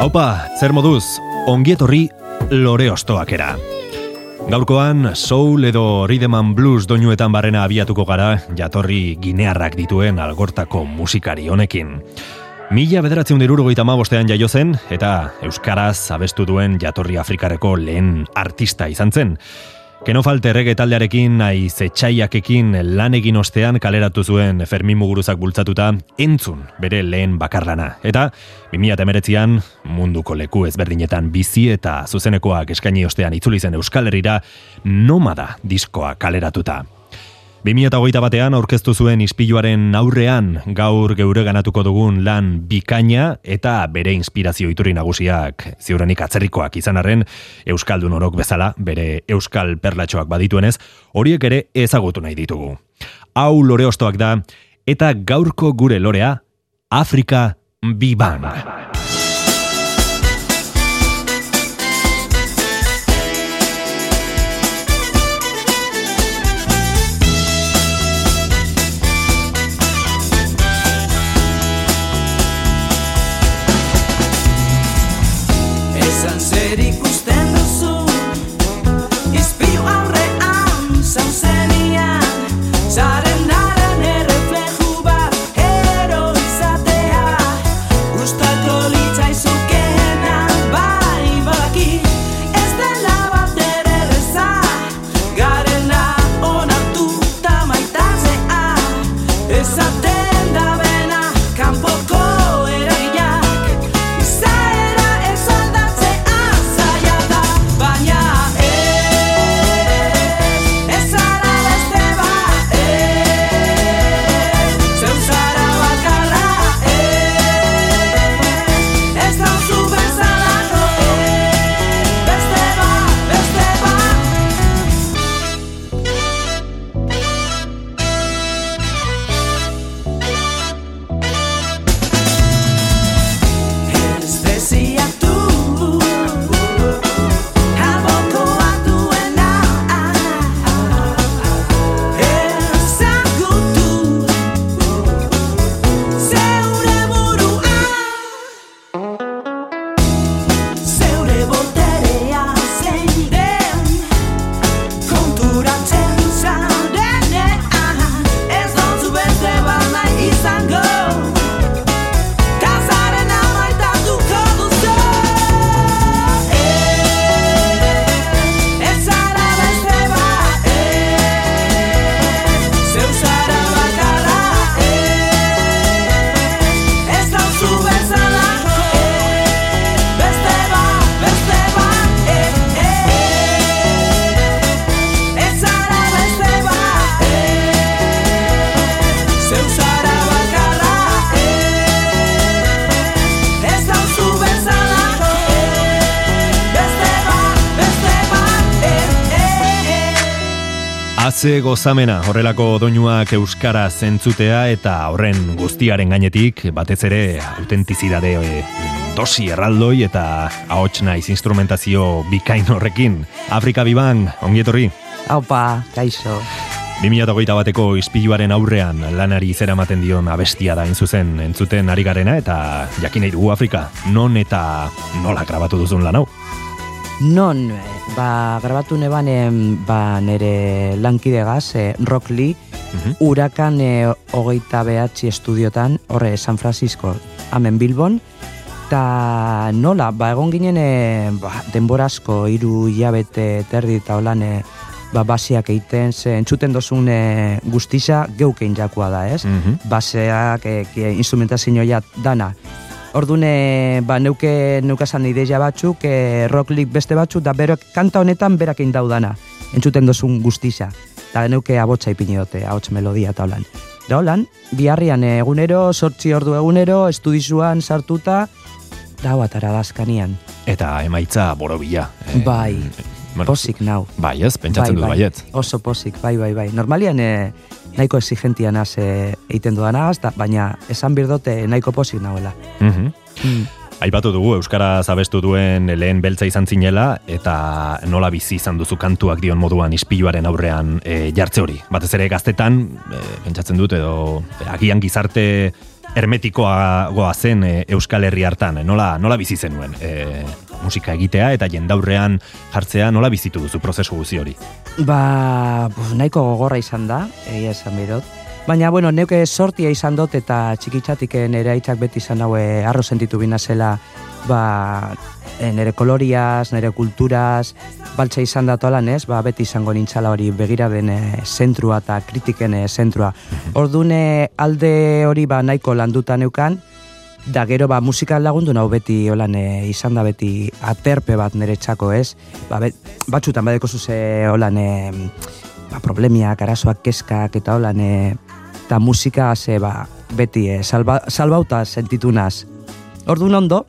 Haupa, zer moduz, ongietorri lore ostoakera. Gaurkoan, soul edo rhythm blues doinuetan barrena abiatuko gara, jatorri ginearrak dituen algortako musikari honekin. Mila bederatzen dirurogeita bostean jaio zen, eta Euskaraz abestu duen jatorri Afrikareko lehen artista izan zen. Kenofalte errege taldearekin, nahi zetxaiakekin lan egin ostean kaleratu zuen Fermin Muguruzak bultzatuta entzun bere lehen bakarlana. Eta 2008an munduko leku ezberdinetan bizi eta zuzenekoak eskaini ostean itzuli zen Euskal Herrira nomada diskoa kaleratuta. 2008 batean aurkeztu zuen ispiluaren aurrean gaur geure ganatuko dugun lan bikaina eta bere inspirazio iturri nagusiak ziuranik atzerrikoak izan arren Euskaldun orok bezala bere Euskal perlatxoak badituenez horiek ere ezagutu nahi ditugu. Hau lore ostoak da eta gaurko gure lorea Afrika Biban. Ze gozamena horrelako doinuak euskara zentzutea eta horren guztiaren gainetik batez ere autentizidade e, dosi erraldoi eta ahots naiz instrumentazio bikain horrekin. Afrika biban, ongietorri? Aupa, kaixo. 2008 bateko ispiluaren aurrean lanari zera maten dion abestia da zuzen entzuten ari garena eta jakin dugu Afrika, non eta nola grabatu duzun lan hau? Non, ba, grabatu neban ba, nere lankide gaz, e, Rock Lee, mhm. urakan e, hogeita behatzi estudiotan, horre, San Francisco, hemen Bilbon, eta nola, ba, egon ginen e, ba, denborazko iru jabete terdi eta holan e, ba, basiak egiten, ze entzuten dozun e, guztisa geukein jakua da, ez? Mm -hmm. Baseak, e, instrumentazioa dana, Ordune, ba, neuke, neuke esan ideia batzuk, e, rock league beste batzuk, da berok, kanta honetan berak egin daudana, entzuten dozun guztiza. Da neuke abotsa ipini dute, ahots melodia eta holan. Da holan, biharrian egunero, sortzi ordu egunero, estudizuan sartuta, dau atara dazkanian. Eta emaitza borobila. Eh, Bai, bueno, posik nau. Bai, ez, pentsatzen dut baiet. Oso posik, bai, bai, bai. Normalian e, nahiko exigentian az e, eiten dudanagaz, da, baina esan birdote nahiko posik nauela. Mhm. Mm. Aipatu dugu, Euskara zabestu duen lehen beltza izan zinela, eta nola bizi izan duzu kantuak dion moduan ispiluaren aurrean e, jartze hori. Batez ere gaztetan, e, pentsatzen dut, edo agian gizarte hermetikoa goa zen e, Euskal Herri hartan, nola, nola bizi zenuen e, musika egitea eta jendaurrean jartzea nola bizitu duzu prozesu guzi hori. Ba, pues, nahiko gogorra izan da, egia esan birot. Baina, bueno, neuke sortia izan dut eta txikitzatik nire aitzak beti izan haue arro sentitu bina zela, ba, e, nire koloriaz, nire kulturaz, baltza izan da toalan ez, ba, beti izango nintzala hori begira den e, zentrua eta kritiken e, zentrua. Ordune alde hori ba nahiko landuta neukan, da gero ba musika lagundu nau beti holan e, izan da beti aterpe bat nire txako ez, ba, bet, batzutan badeko zuze holan e, ba, problemiak, arazoak, keskak eta holan e, eta musika ze ba, beti e, salba, salbauta sentitu naz. Orduan ondo,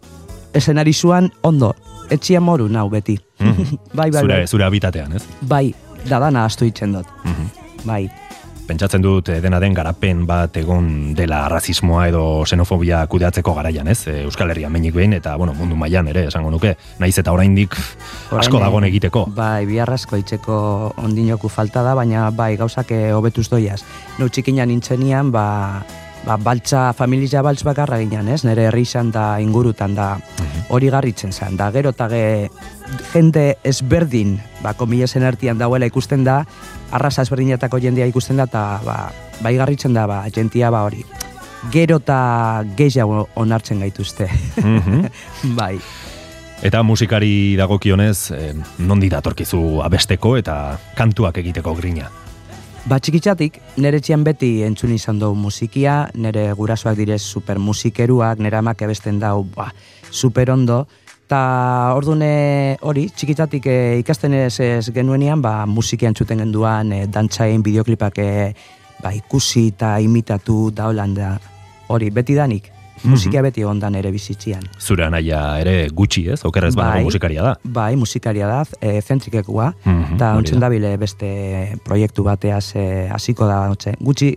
esenari zuan ondo, etxia moru nau beti. Mhm. bai, bai, zure, bai, zure habitatean, ez? bai, dadana astu itzen dut, Mhm. bai. Pentsatzen dut eh, dena den garapen bat egon dela rasismoa edo xenofobia kudeatzeko garaian, ez? E, Euskal Herria menik behin eta, bueno, mundu mailan ere, esango nuke, naiz eta oraindik asko dagoen egiteko. Bai, biharrasko itzeko ondinoku falta da, baina bai, gauzak eh, hobetuz doiaz. Nau txikinan nintzenian, ba, ba, baltza, familia baltz bakarra ginen, ez? Nere herri izan da ingurutan da hori garritzen zen. Da gero eta ge, jende ezberdin, ba, komilesen artian dauela ikusten da, arrasa ezberdinetako jendea ikusten da, eta ba, bai garritzen da, ba, jentia ba hori. Gero eta gehiago onartzen gaituzte. Mhm. bai. Eta musikari dagokionez, eh, nondi datorkizu abesteko eta kantuak egiteko grina. Ba, txikitzatik, nire etxean beti entzun izan dugu musikia, nire gurasoak direz super musikeruak, nire amak ebesten dau, ba, super ondo, eta ordune hori, txikitatik e, ikasten ez, ez genuenian, ba, musikia entzuten genduan, e, dantzain, bideoklipak e, ba, ikusi eta imitatu da. Hori, beti danik, musikia beti ondan ere bizitzian. Zure anaia ere gutxi, ez? Okerrez badago Bai. musikaria da. Bai, musikaria da, e, zentrikekua, Mhm, eta ontzen da. dabile beste proiektu bateaz e, hasiko da, otze. gutxi,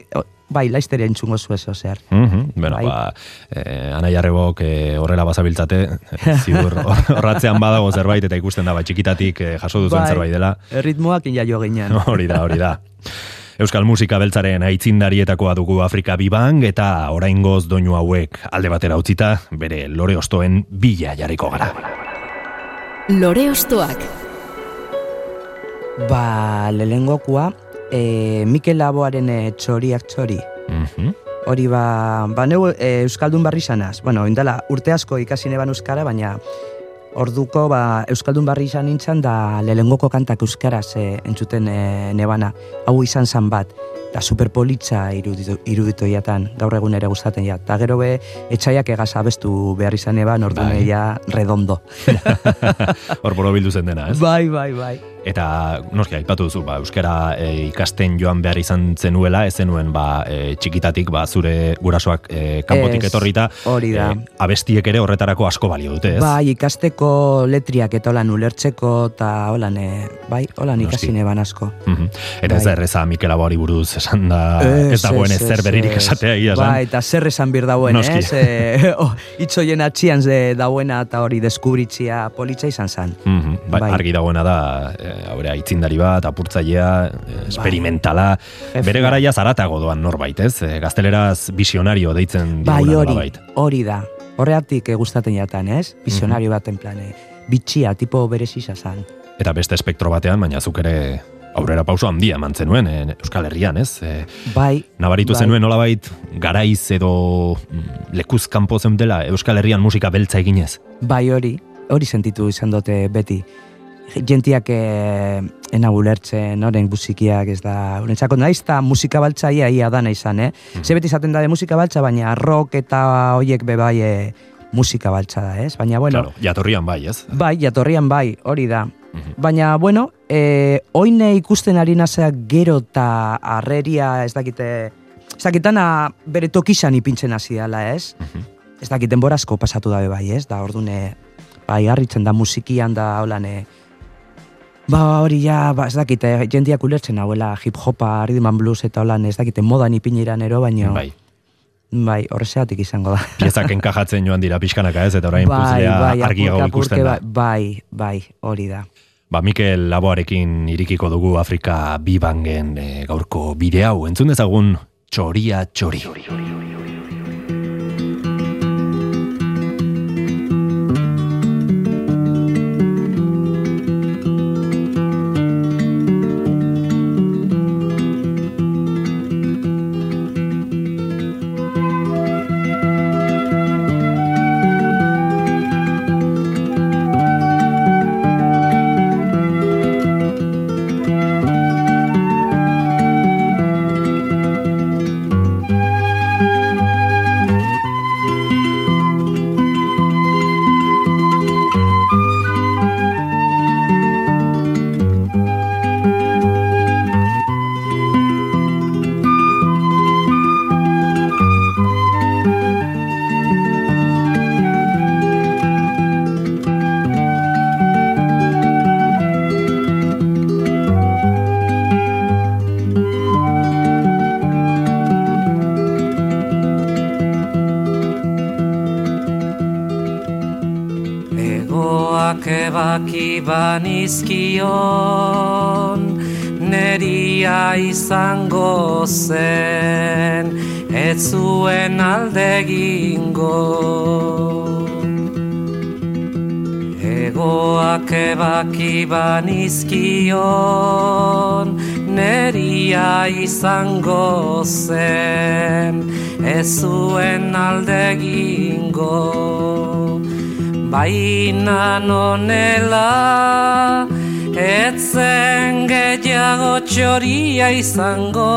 bai, laizteria entzungo zu eso zer. Mhm, bueno, Bai. ba, eh, anaia arrebok eh, horrela bazabiltzate, eh, ziur hor- horratzean badago zerbait eta ikusten da, ba, txikitatik eh, jaso duzuen Bai. zerbait dela. Erritmoak injaio ginen. Hori da, hori da. Euskal musika beltzaren aitzindarietakoa dugu Afrika Bibang eta oraingoz doinu hauek alde batera utzita bere lore ostoen bila jarriko gara. Lore Ostoak. Ba, lehengokoa, e, Mikel Laboaren e, txoriak txori. Mhm. Hori ba, ba neu e, Euskaldun barri zanaz. Bueno, indala urte asko ikasi neban Euskara, baina orduko ba, Euskaldun barri izan nintzen da lehengoko kantak Euskaraz e, entzuten e, nebana. Hau izan zan bat, da superpolitza iruditu, iruditu iatan, gaur egun ere gustaten ja. Ta gero be, etxaiak egaz abestu behar izan eban, orduan Bai. redondo. Hor borobildu zen dena, ez? bai, bai, bai. Eta, noski, aipatu duzu, ba, euskara e, ikasten joan behar izan zenuela, ez zenuen, ba, e, txikitatik, ba, zure gurasoak e, kanpotik Ez, etorrita, hori da. e, abestiek ere horretarako asko balio dute, ez? Bai, ikasteko letriak eta holan ulertzeko eta holan, e, bai, holan ikasi neban asko. Mhm. Eta ez Bai. da erreza Mikel Abori buruz esan da, ez dagoen ez, ezer ez, beririk ez. esatea egia esan. Bai, eta zer esan bir dauen, Noski. ez? E, oh, itzoien atxian ze dauena eta hori deskubritzia politza izan zan. Mhm, bai, Bai. argi dagoena da, e, haure, aitzindari bat, apurtzailea, e, esperimentala, Jefe. bere garaia zaratago doan norbait, ez? E, gazteleraz visionario deitzen Bai, hori, nolabait. hori da. Horreatik eh, gustaten jatan, ez? Visionario baten plane. Bitxia, tipo berezisa zan. Eta beste espektro batean, baina zuk ere aurrera pauso handia eman zenuen e, Euskal Herrian, ez? E, Bai, nabaritu Bai. zenuen nolabait garaiz edo mm, lekuz kanpo zeundela Euskal Herrian musika beltza eginez. bai hori, hori sentitu izan dute beti. Jentiak eh, ena ulertzen, oren musikiak ez da, urentzako naiz eta musika baltza ia ia dana izan, eh? Mhm. Ze beti izaten da de musika baltza, baina rock eta hoiek be bai eh, musika baltza da, ez? Baina, bueno, Claro, jatorrian bai, ez? bai, jatorrian bai, hori da. Mhm. Baina, bueno, e, oine ikusten ari nazea gero eta arreria ez dakite, ez dakitana bere tokizan ipintzen hasi dela, ez? Mhm. ez dakit denborazko pasatu dabe bai, ez? Da ordune bai harritzen da musikian da eh, Ba, hori ja, ba, ez dakit, eh, jendiak ulertzen hauela hip-hopa, rhythm blues eta holan, ez dakit, modan ipiniran ero, baino... Bai. Bai, horrezeatik izango da. Piezak enkajatzen joan dira pixkanaka ez, eta orain bai, puzlea bai, argiago ikusten da. apurke, Bai, bai, hori da. Ba, Mikel Laboarekin irikiko dugu Afrika bibangen e, gaurko bide hau. Entzun dezagun txoria txori. Egoak zen Ez zuen alde gingo Egoak ebaki banizkion Neria izango zen Ez zuen alde gingo Baina nonela Etzen gehiago txoria izango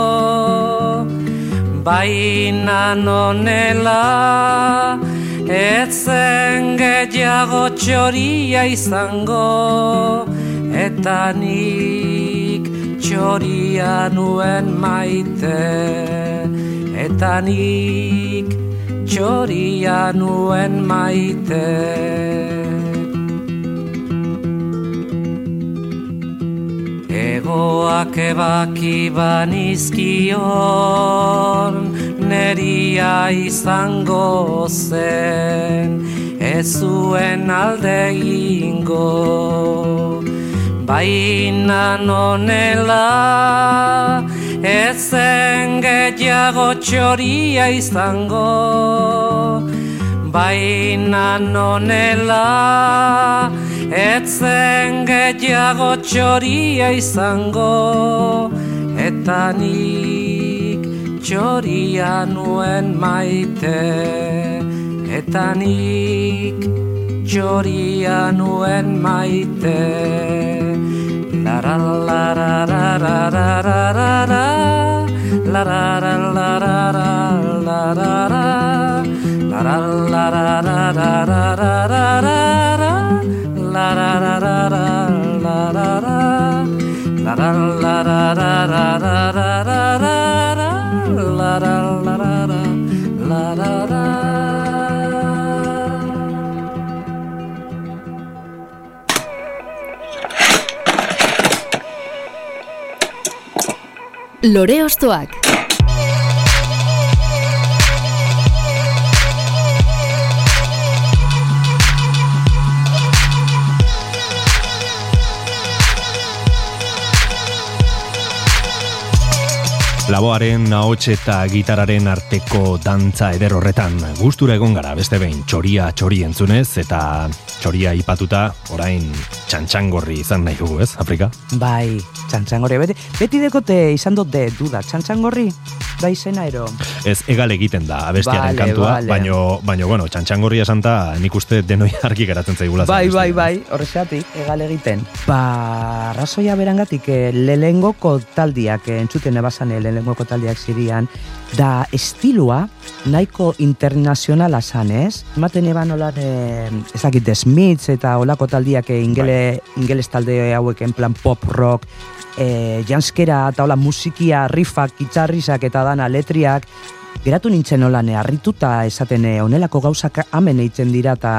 Baina nonela Etzen gehiago txoria izango Eta nik txoria nuen maite Eta nik txoria nuen maite Egoak ebaki banizkion Neria izango zen Ez zuen alde ingo Baina nonela Ezen gehiago txoria izango. Baina nonela Etzen gehiago txoria izango Eta nik txoria nuen maite. Eta nik txoria nuen maite. La la la la la la la la la la Lore Ostoak. Laboaren ahots eta gitararen arteko dantza eder horretan gustura egon gara beste behin txoria txori entzunez eta txoria ipatuta orain txantxangorri izan nahi dugu ez, Afrika? Bai, txantxangorri. Beti, beti dekote izan dut de duda, txantxangorri da izena ero. Ez egal egiten da abestiaren Vale, kantua, vale. baino, baino, bueno, txantxangorri esanta nik uste denoi argi geratzen zaigula. zen Bai, bai, abestia. bai, horrezatik, egal egiten. Ba, razoia berangatik, eh, lelengoko taldiak, eh, entzuten ebasan eh, lelengoko taldiak zirian, da estilua nahiko internazionala zan, ez? Ematen eban holan, eh, ez dakit, The Smiths eta olako taldiak eh, ingele, ingeles talde hauek en plan pop rock, eh, janskera eta hola musikia, riffak, itxarrizak eta dana letriak, geratu nintzen holan harrituta esaten eh, onelako gauzak amen eitzen dira eta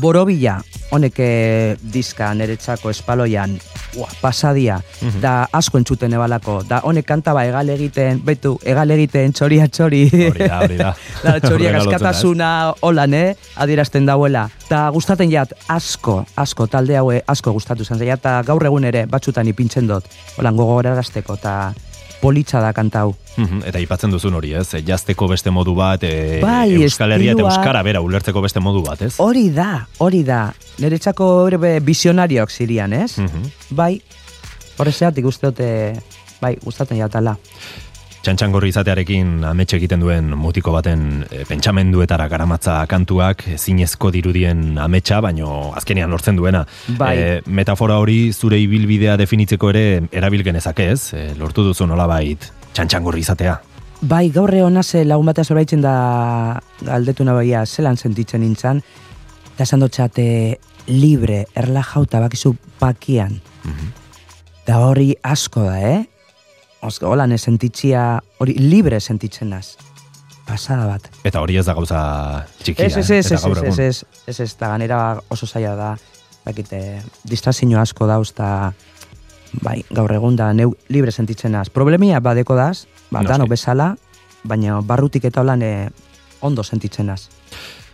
borobila honek eh, diska niretzako espaloian ua, pasadia Mhm. da asko entzuten ebalako da honek kantaba egal egiten betu egal egiten txoria txori Hori da, hori da. da txoriak Horrela lotzen da, ez? askatasuna holan eh adierazten dauela eta gustatzen jat asko asko talde haue asko gustatu zen zaila eta gaur egun ere batzutan ipintzen dut holan gogorarazteko eta politxa da kantau Mhm, Eta ipatzen duzun hori, ez? E, Jazteko beste modu bat, e, Bai, Euskal Herria eta estilua- Euskara bera ulertzeko beste modu bat, ez? Hori da, hori da. Niretzako ere visionariok zirian, ez? Mhm. Bai, horrezeatik uste dute, bai, gustatzen jatala. Txantxangorri izatearekin ametxe egiten duen mutiko baten e, pentsamenduetara garamatza kantuak zinezko dirudien ametsa, baino azkenean lortzen duena. Bai. E, metafora hori zure ibilbidea definitzeko ere erabil genezake ez? E, lortu duzu nolabait txantxangorri izatea. Bai, gaur egon ze lagun batea zorbaitzen da galdetu nabaia zelan sentitzen nintzen, eta esan dutxate libre, erla jauta bakizu pakian. Da hori asko da, eh? Oska, holan sentitzia, hori libre sentitzen naz. Pasada bat. Eta hori ez da gauza txikia. Ez, ez, eh? ez, ez, ez, ez, ez, ez, eta ganera oso zaila da, dakite, distrazio asko dauz, eta bai, gaur egun da, neu libre sentitzen naz. Problemia badeko daz, ba, Noski. danok bezala, baina barrutik eta holan eh, ondo sentitzen naz.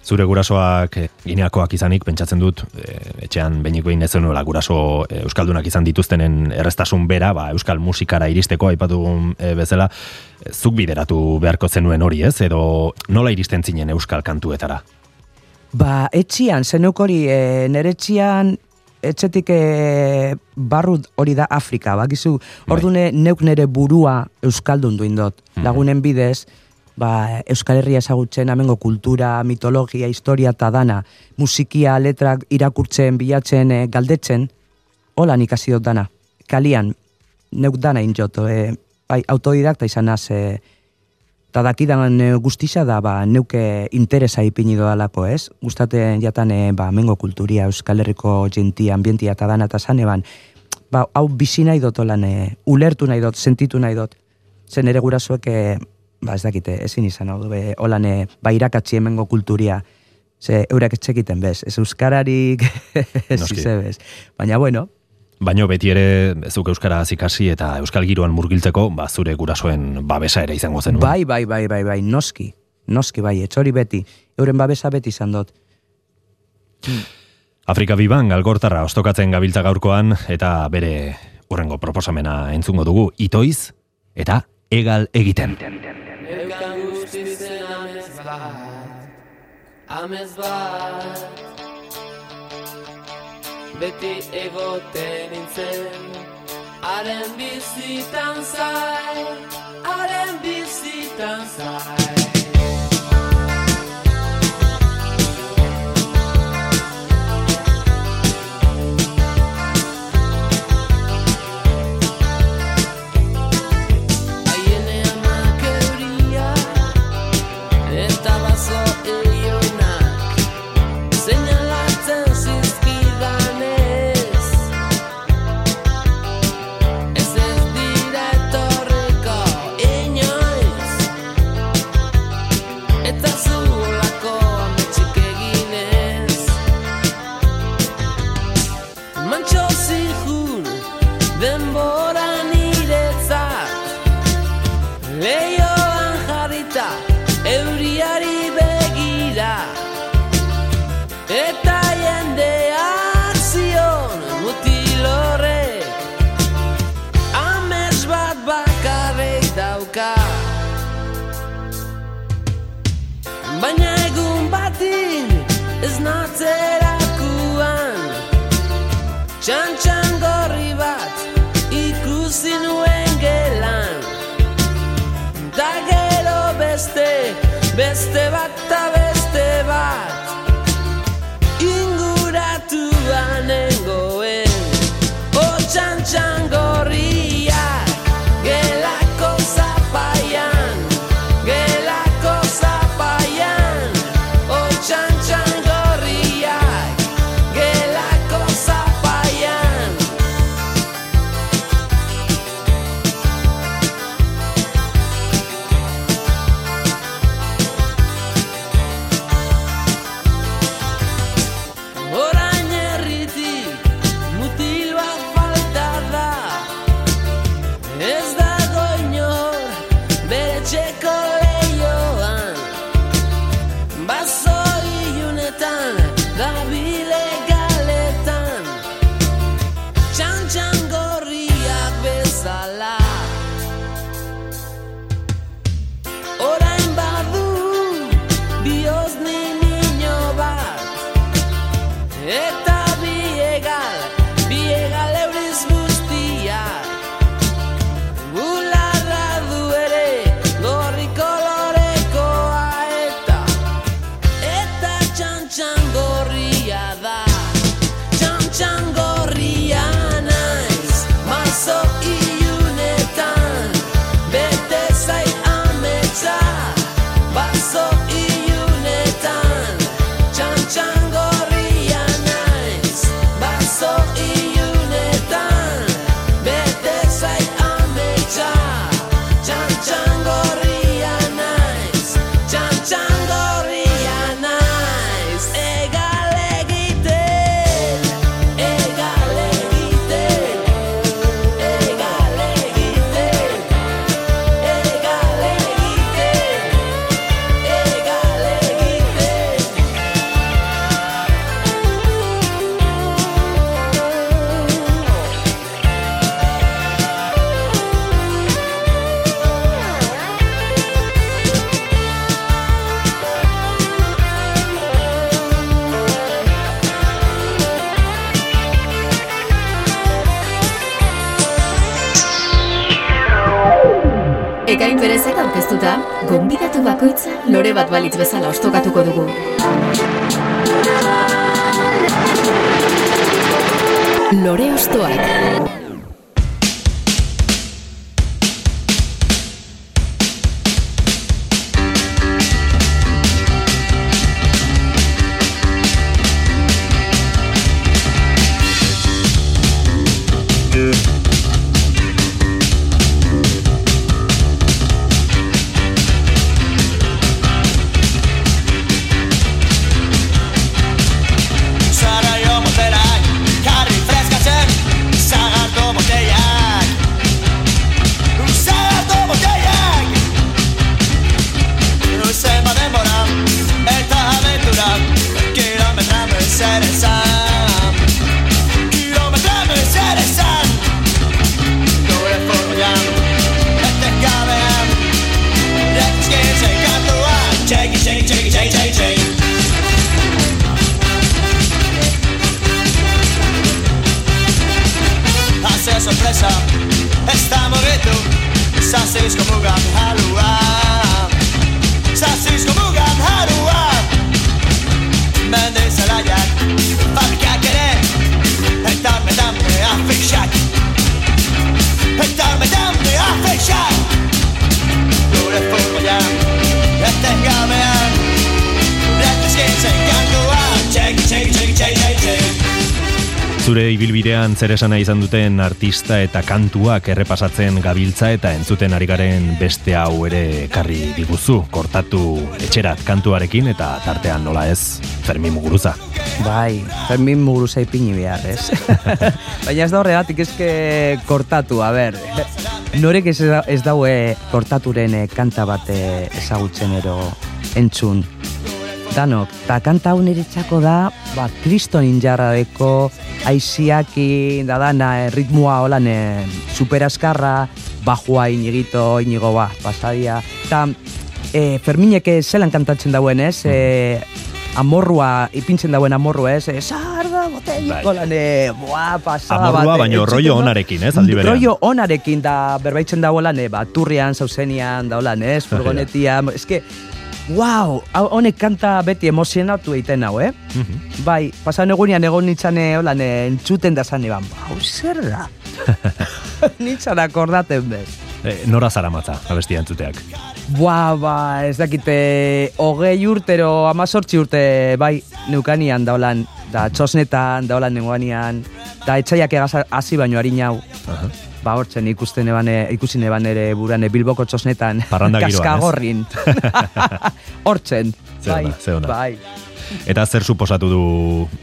Zure gurasoak eh, gineakoak izanik, pentsatzen dut, eh, etxean behinik behin ez zenuela guraso eh, euskaldunak izan dituztenen errestasun bera, ba, euskal musikara iristeko aipatu bezala, zuk bideratu beharko zenuen hori, ez? Edo nola iristen zinen euskal kantuetara? Ba, etxian, zeneuk hori, e, nere etxian, etxetik e, barru hori da Afrika, bakizu, Bai. ordune neuk nere burua euskaldun duin dut, Mhm. lagunen bidez, ba, Euskal Herria ezagutzen, amengo kultura, mitologia, historia eta dana, musikia, letrak irakurtzen, bilatzen, e, galdetzen, holan ikasi dut dana, kalian, neuk dana injot, e, bai, autodidakta izan naz, e, eta dakidan e, guztisa da, ba, neuke interesa ipini doalako, ez? Gustaten jatan, e, ba, mengo kulturia, Euskal Herriko jentia, ambientia eta dana eta zan, eban, ba, hau bizi nahi dut olan, e, ulertu nahi dut, sentitu nahi dut, zen ere gurasoek, ba, ez dakite, ezin izan hau, be, holan, ba, irakatzi hemengo kulturia, ze eurak etxekiten bez, ez euskararik, ez bez. Baina, bueno, Baino beti ere zuk euskara ikasi eta euskal giroan murgiltzeko, ba, zure gurasoen babesa ere izango zenuen. bai, bai, bai, bai, bai, noski, noski, bai, etxori beti, euren babesa beti izan dut. Afrika biban galgortarra ostokatzen gabiltza gaurkoan eta bere urrengo proposamena entzungo dugu itoiz eta egal egiten. Eukan guztizen amez bat, amez bat. Beti egoten nintzen, haren bizitan zai, haren bizitan zai ez natzerakuan Txantxan gorri bat ikusi nuen gelan Da gero beste, beste bat eta beste bat Inguratu banengoen O txantxan gorriak Zure ibilbidean zer esana izan duten artista eta kantuak errepasatzen gabiltza eta entzuten ari garen beste hau ere karri diguzu, kortatu etxerat kantuarekin eta tartean nola ez, Fermin Muguruza. Bai, Fermin Muguruza ipini behar, ez? Baina ez da horregatik ezke kortatu, a ber, norek ez, ez daue kortaturen eh, kanta bat eh, ezagutzen ero entzun danok. Ta kanta hau da, ba, kriston injarra deko, aiziaki, da dana, ritmoa holan, e, superaskarra, bajua inigito, inigo, ba, pasadia. Ta, e, Fermineke zelan kantatzen dauen, ez? E, amorrua, ipintzen dauen amorrua, ez? E, sarda, botelliko bai. lan, e, boa, pasada Amorrua, baino rollo onarekin, ez? Aldi berean. Rollo onarekin, da, berbaitzen dago lan, e, ba, turrian, zauzenian, da, holan, ez? Furgonetia, ez que, wow, honek kanta beti emozionatu egiten hau, eh? Mhm. Bai, pasan egunean egon nintzane, eh, holan, eh, entzuten da zan eban, hau zer da? nintzan akordaten bez. E, nora zara matza, abestia entzuteak? Bua, ba, ez dakite, hogei urtero, amazortzi urte, bai, neukanian da holan, da txosnetan, da holan nenguanian, da etxaiak hasi baino harinau. Uh ba hortzen ikusten eban ikusi neban ere buran Bilboko txosnetan kaskagorrin. Hortzen. Bai, bai. Eta zer suposatu du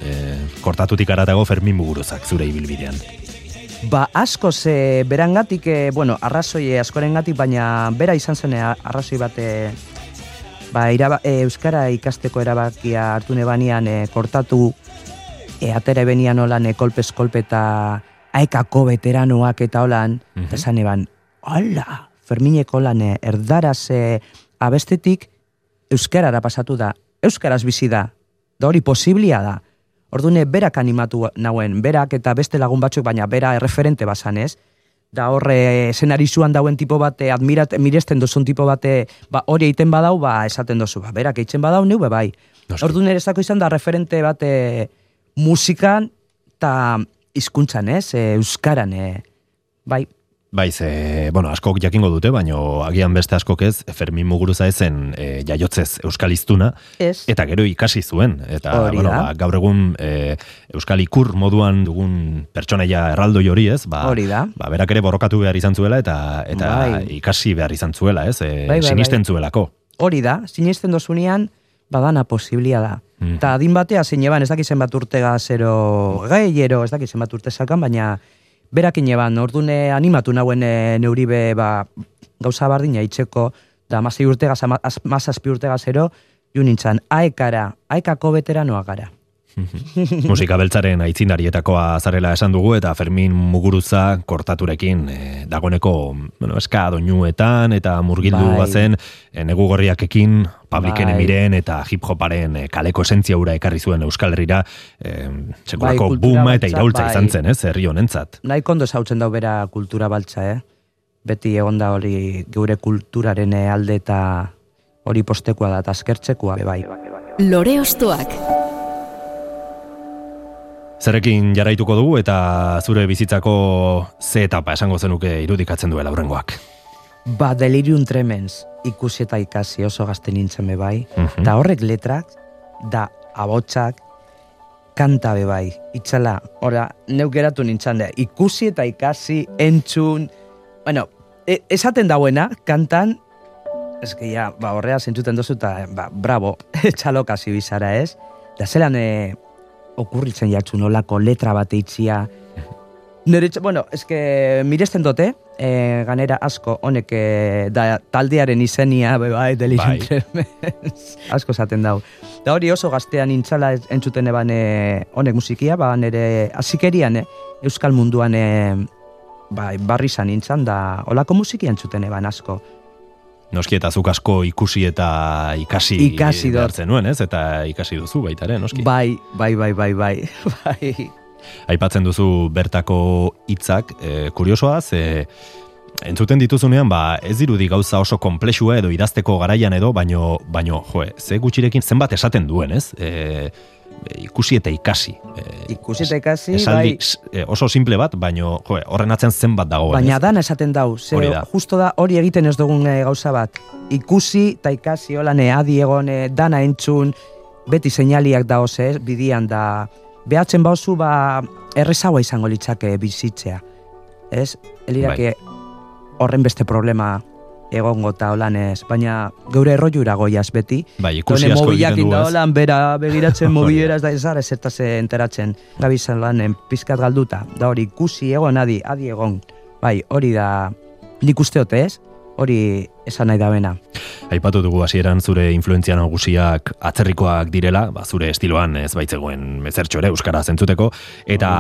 eh, kortatutik aratago Fermin Muguruzak zure ibilbidean? Ba, asko ze berangatik, e, bueno, arrazoi askorengatik, baina bera izan zen arrazoi bate ba, iraba, e, Euskara ikasteko erabakia hartu nebanian e, kortatu e, atere benian olan e, kolpez kolpeta aekako veteranoak eta holan, mm -hmm. esan eban, hola, Fermineko lan erdaraz e, abestetik euskarara pasatu da, euskaraz bizi da, da hori posiblia da. Ordune berak animatu nauen, berak eta beste lagun batzuk, baina bera erreferente basan ez, da horre zenarizuan dauen tipo bate, admirat, miresten dozun tipo bate, ba, hori egiten badau, ba, esaten dozu, ba, berak egiten badau, neu, bai. Ordu nire izan da referente bate musikan, eta hizkuntzan, ez? E, euskaran, e, bai. Bai, ze, bueno, askok jakingo dute, baino agian beste askok ez, Fermin Muguruza ezen e, jaiotzez euskaliztuna, ez. eta gero ikasi zuen. Eta, bueno, ba, gaur egun e, euskal ikur moduan dugun pertsonaia erraldoi hori ez, ba, hori da. Ba, berak ere borrokatu behar izan zuela, eta, eta bai. ikasi behar izan zuela, ez? E, bai, bai, sinisten bai. zuelako. Hori da, sinisten dozunean, badana posiblia da. Mm. Ta adin batea zein eban, ez dakizen bat urtega zero gehiero, ez dakizen bat urte zakan, baina berakin eban, ordune animatu nauen e, neuribe ba, gauza bardina itxeko, da mazai urtega, mazazpi urtega zero, junintzan, aekara, aekako veteranoa gara. Musika beltzaren aitzinarietakoa zarela esan dugu eta Fermin Muguruza kortaturekin e, dagoneko bueno, eska doinuetan eta murgildu bai. bazen e, negu gorriakekin Publiken bai. emiren eta hip hoparen e, kaleko esentzia ura ekarri zuen Euskal Herrira e, sekulako bai, buma eta iraultza bai. izan zen, ez, herri honentzat. Nahi kondo zautzen dau bera kultura baltza, eh? beti egonda hori geure kulturaren alde eta hori postekoa da, eta askertzekoa, be bai. Lore ostoak. Zerekin jarraituko dugu eta zure bizitzako ze etapa esango zenuke irudikatzen duela aurrengoak. Ba, delirium tremens ikusi eta ikasi oso gazte nintzen be bai. Mhm. Eta horrek letrak, da abotsak, kanta be bai. Itxala, ora, neuk geratu nintzen da. Ikusi eta ikasi, entzun, bueno, e, esaten dauena, kantan, eske ja, ba, horrea zentzuten dozu eta, ba, bravo, txalokasi bizara ez. Da zelan e, okurritzen jatzu nolako letra bat eitzia. Nire, etxe- bueno, eske miresten dote, e, ganera asko honek e, da taldearen izenia, be bai, Bai. asko zaten dau. Da hori oso gaztean intzala entzuten eban e, honek musikia, ba nire azikerian e, euskal munduan e, bai, barri zan nintzan, da olako musikia entzuten eban asko. Noski eta zuk asko ikusi eta ikasi Ikasi dut. behartzen nuen, ez? Eta ikasi duzu baita ere, noski. Bai, bai, bai, bai, bai, bai. Aipatzen duzu bertako hitzak, e, kuriosoa, ze entzuten dituzunean, ba, ez dirudi gauza oso komplexua edo idazteko garaian edo, baino, baino, joe, ze gutxirekin zenbat esaten duen, ez? E, ikusi eta ikasi. E, Ikusi eta ikasi, esaldi bai. s- e, oso simple bat, baino, joe, horren atzen zenbat dagoen, Baina ez? dana esaten dau, ze da. justo da hori egiten ez dugun eh, gauza bat. Ikusi eta ikasi holan eh, adi egon eh, dana entzun, beti seinaliak da ez, bidian da, behatzen bauzu ba errezagoa izango litzake bizitzea. Ez? Elirake Bai. horren beste problema egongo eta holan ez, baina geure erroiura goiaz beti. Bai, ikusi asko egiten du, bera begiratzen da. mobilera ez da ez ara zertaz enteratzen. Gabizan lanen pizkat galduta, da hori ikusi egon adi, adi egon. Bai, hori da, nik usteot ez, hori esan nahi da bena. Aipatu dugu hasieran zure influentzia nagusiak atzerrikoak direla, ba, zure estiloan ez baitzegoen ezertxo ere euskara zentzuteko eta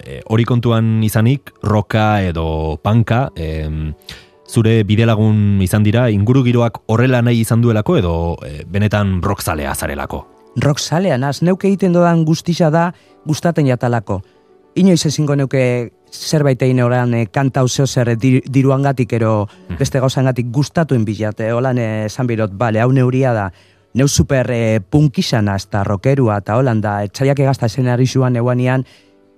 e, hori kontuan izanik roka edo panka em, zure bidelagun izan dira inguru giroak horrela nahi izan duelako edo e, benetan rockzalea zarelako. Rock zalean, az, neuke egiten dodan guztisa da gustaten jatalako. Inoiz ezingo neuke zerbait egin oran e, kanta hau zer dir, diruangatik ero beste gauzangatik gustatuen bilate, holan eh, esan birot, bale, hau neuria da, neu super e, punkisana, ez da rockerua, eta holan da, etxaiak egazta esenari zuan euanian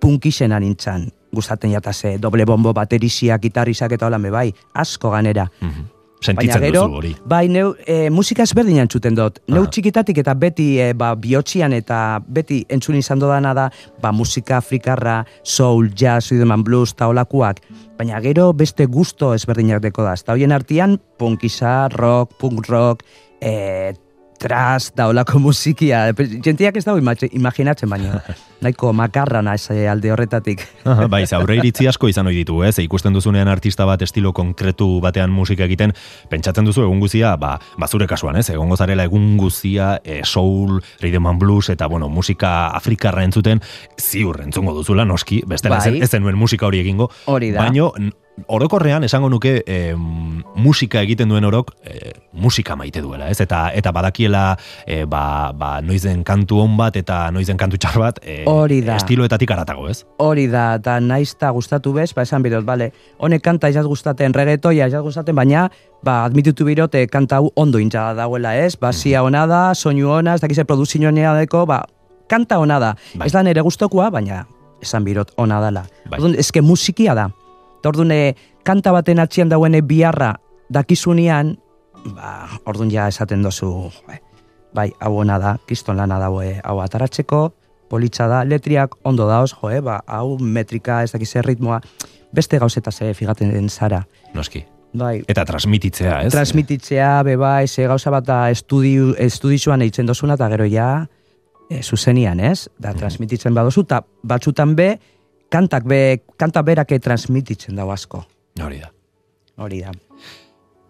punkisena nintzan, gustaten jatase, doble bombo, baterisiak, gitarrisak eta holan be bai, asko ganera. Mhm. Sentitzen Baina gero, duzu hori. bai, neu, e, musika ezberdin entzuten dut. Neu Ah. txikitatik eta beti e, ba, bihotxian eta beti entzun izan dodana da, ba, musika afrikarra, soul, jazz, rhythm and blues, eta olakuak. Baina gero beste gusto ezberdinak deko da. Eta hoien artian, punkisa, rock, punk rock, e, tras, da olako musikia. Jentiak ez dago imaginatzen baina. Nahiko makarra naiz eh, alde horretatik. Aha, bai, ze aurre iritzi asko izan ohi ditu, ez? Ikusten duzunean artista bat estilo konkretu batean musika egiten, pentsatzen duzu egun guzia, ba, ba zure kasuan, ez? Egongo zarela egun guzia, e, soul, rhythm and blues eta bueno, musika afrikarra entzuten, ziur entzungo duzula noski, bestela Bai. ez, zenuen musika hori egingo. Hori da. Baino orokorrean esango nuke em, musika egiten duen orok e, musika maite duela, ez? Eta eta badakiela e, ba, ba, noizen kantu on bat eta noizen kantu txar bat e, Hori da. estiloetatik aratago, ez? Hori da, eta naizta gustatu bez, ba esan birot, bale, honek kanta izaz gustaten, reggaetoia izaz gustaten, baina, ba, admititu birot, eh, kanta hau ondo intza dauela, ez? Ba, zia ona da, soinu ona, ez dakize produzio deko, ba, kanta ona da. Bai. Ez da nere gustokoa, baina, esan birot, ona dala. Bai. Orduan, eske musikia da. Eta orduan, eh, kanta baten atxian dauen biharra dakizunean, ba, orduan ja esaten dozu, bai, bai, hau ona da, kiston lana daue, hau ataratzeko, politxa da, letriak ondo daoz, jo, eh, ba, hau metrika, ez dakiz ritmoa, beste gauzeta ze figaten den zara. Noski. Bai, Eta transmititzea, ez? transmititzea, be bai, ze gauza bat da estudiu, estudizuan eitzen dozuna, eta gero ja, e, zuzenian, ez? Da, transmititzen badozu, eta batzutan be, kantak be, kanta berake transmititzen dago asko. Hori da. Hori da.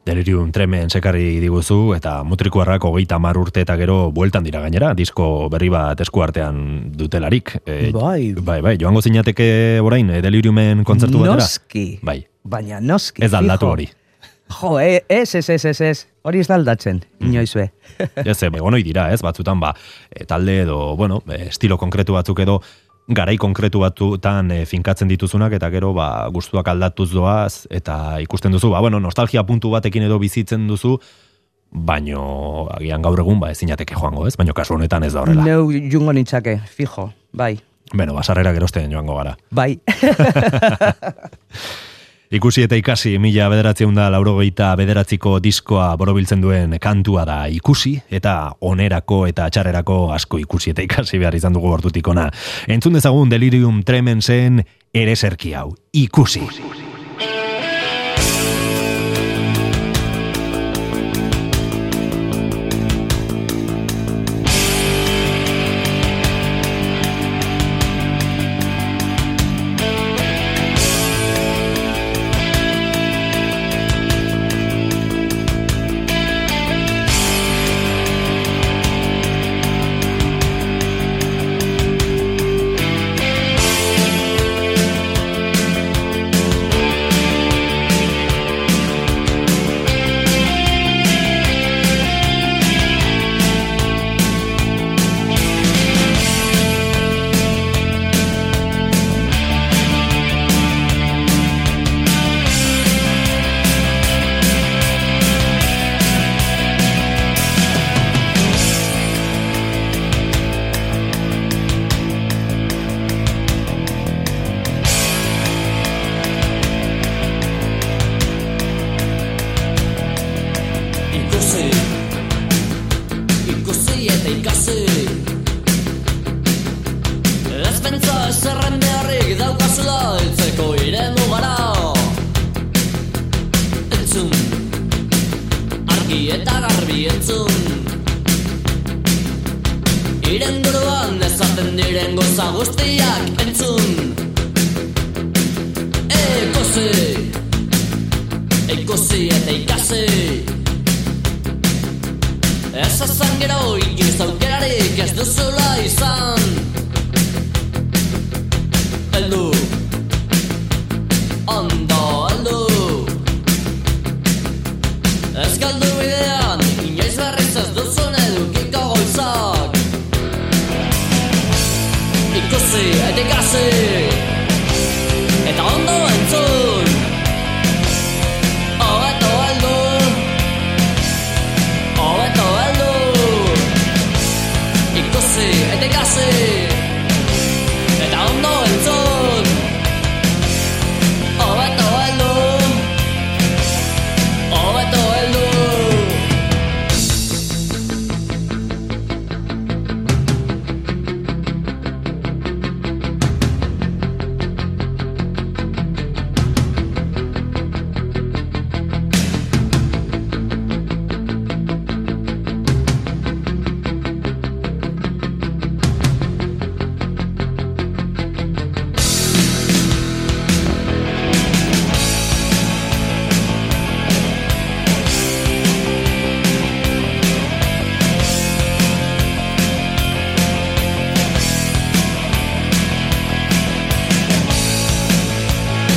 Delirium tremen sekarri diguzu eta mutrikuarrak hogeita mar urte eta gero bueltan dira gainera, disko berri bat esku artean dutelarik. E, Bai. bai, bai, joango zinateke orain, e, deliriumen kontzertu batera? Noski. Bai, Baina noski. ez da aldatu hori. Jo, e, ez, ez, ez, ez, ez. Hori ez da aldatzen, Mm. Ez, egon dira, ez, batzutan, ba, e, talde edo, bueno, estilo konkretu batzuk edo, garai konkretu batutan e, finkatzen dituzunak eta gero ba gustuak aldatuz doaz eta ikusten duzu ba bueno nostalgia puntu batekin edo bizitzen duzu baino agian gaur egun ba ezinateke joango, ez? Baino kasu honetan ez da horrela. Neu jungo nintzake, fijo, bai. Bueno, basarrera gerosten joango gara. Bai. Ikusi eta ikasi mila bederatzeun da laurogeita bederatziko diskoa borobiltzen duen kantua da ikusi eta onerako eta txarrerako asko ikusi eta ikasi behar izan dugu hortutikona. Entzun dezagun delirium tremensen ere zerki hau. Ikusi. ikusi.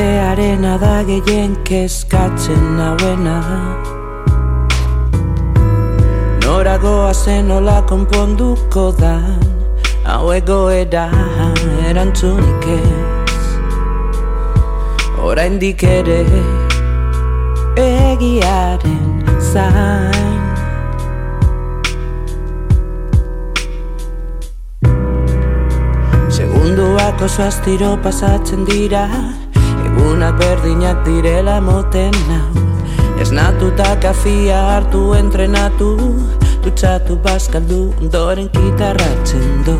Ziakitearena da gehien kezkatzen nauena. Noragoa zen hola konponduko da. Hau egoera erantzunik ez. Oraindik ere egiaren zain. Segunduak oso astiro pasatzen dira Egunak berdinak direla moten nau Esnatuta kafia hartu entrenatu. Dutxatu bazkaldu ondoren kitarratzen du.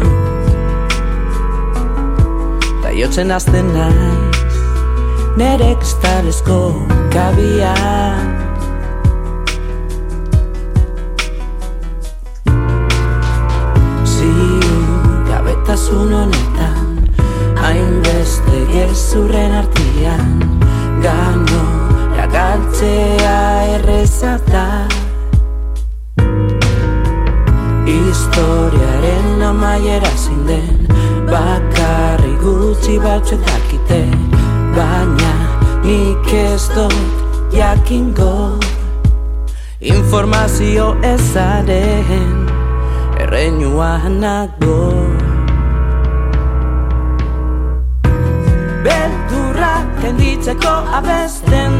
Da jotzen azten naiz Nere kristalezko kabian Gabetasun honetan Hainbeste gezurren artian Gano, galtzea errezata. Historiaren amaiera zinden Bakarri gutxi batzuek dakite Baina nik ez dut jakingo. Informazio ezaren Erreinua nago kenditzeko abesten du garbitzeko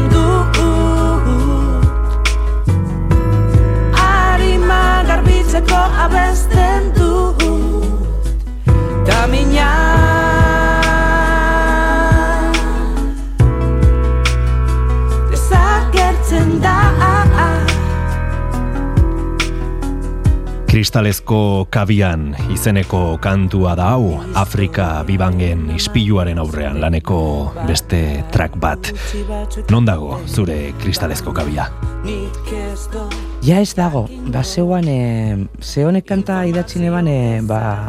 Kristalezko kabian izeneko kantua da hau Afrika bibangen ispiluaren aurrean laneko beste track bat Non dago zure kristalezko kabia? Ja ez dago, ba zeuan, e, ze honek kanta idatzi neban, e, ba,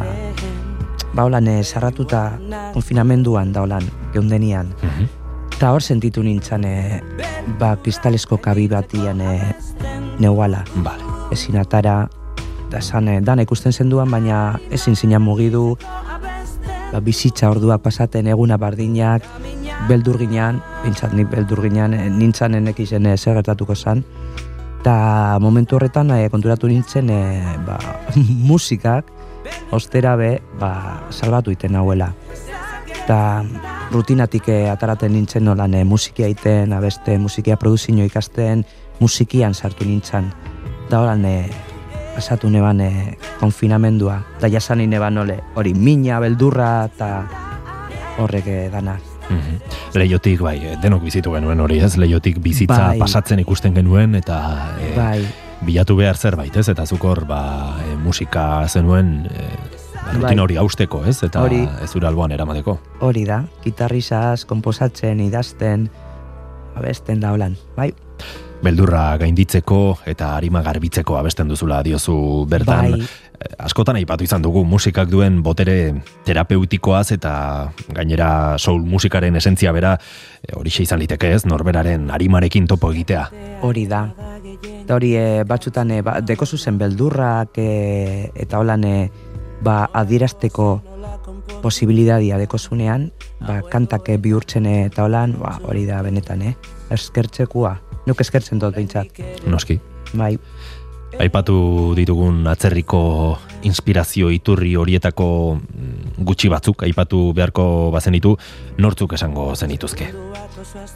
ba holan, e, sarratuta konfinamenduan da holan, geundenian. Mm Ta hor sentitu nintzen, e, ba, kristalesko kabi batian e, neuala. Vale. Ezin atara, da esan, e, dan ikusten zenduan, baina ezin zinan mugidu, ba, bizitza orduak pasaten eguna bardinak, beldurginan, bintzat ni beldurginan, e, nintzen enek izen e, zer gertatuko zan, eta momentu horretan e, konturatu nintzen e, ba, musikak ostera be ba, salbatu iten hauela. Eta rutinatik e, ataraten nintzen nolan e, musikia iten, abeste musikia produzio ikasten musikian sartu nintzen. Da horan e, pasatu neban e, konfinamendua da jasan neban ole hori mina, beldurra eta horrek e, danak Mm Leiotik, bai, eh, denok bizitu genuen hori, ez? Leiotik bizitza bai. pasatzen ikusten genuen, eta e, bai. bilatu behar zerbait, ez? Eta zukor, ba, e, musika zenuen, e, rutin bai. hori hausteko, ez? Eta hori. ez ura alboan eramateko. Hori da, gitarrizaz, komposatzen, idazten, abesten da holan, bai? Beldurra gainditzeko eta harima garbitzeko abesten duzula diozu bertan. Bai askotan aipatu izan dugu musikak duen botere terapeutikoaz eta gainera soul musikaren esentzia bera e, hori izan liteke ez, norberaren arimarekin topo egitea. Hori da. Eta hori e, batzutan e, ba, deko zuzen beldurrak e, eta holan e, ba, adierazteko posibilidadia deko zunean, ba, kantak bihurtzen eta holan, ba, hori da benetan, eh? eskertzekua. Nuk eskertzen dut behintzat. Noski. Bai. Aipatu ditugun atzerriko inspirazio iturri horietako mm, gutxi batzuk, aipatu beharko bazenitu, nortzuk esango zenituzke?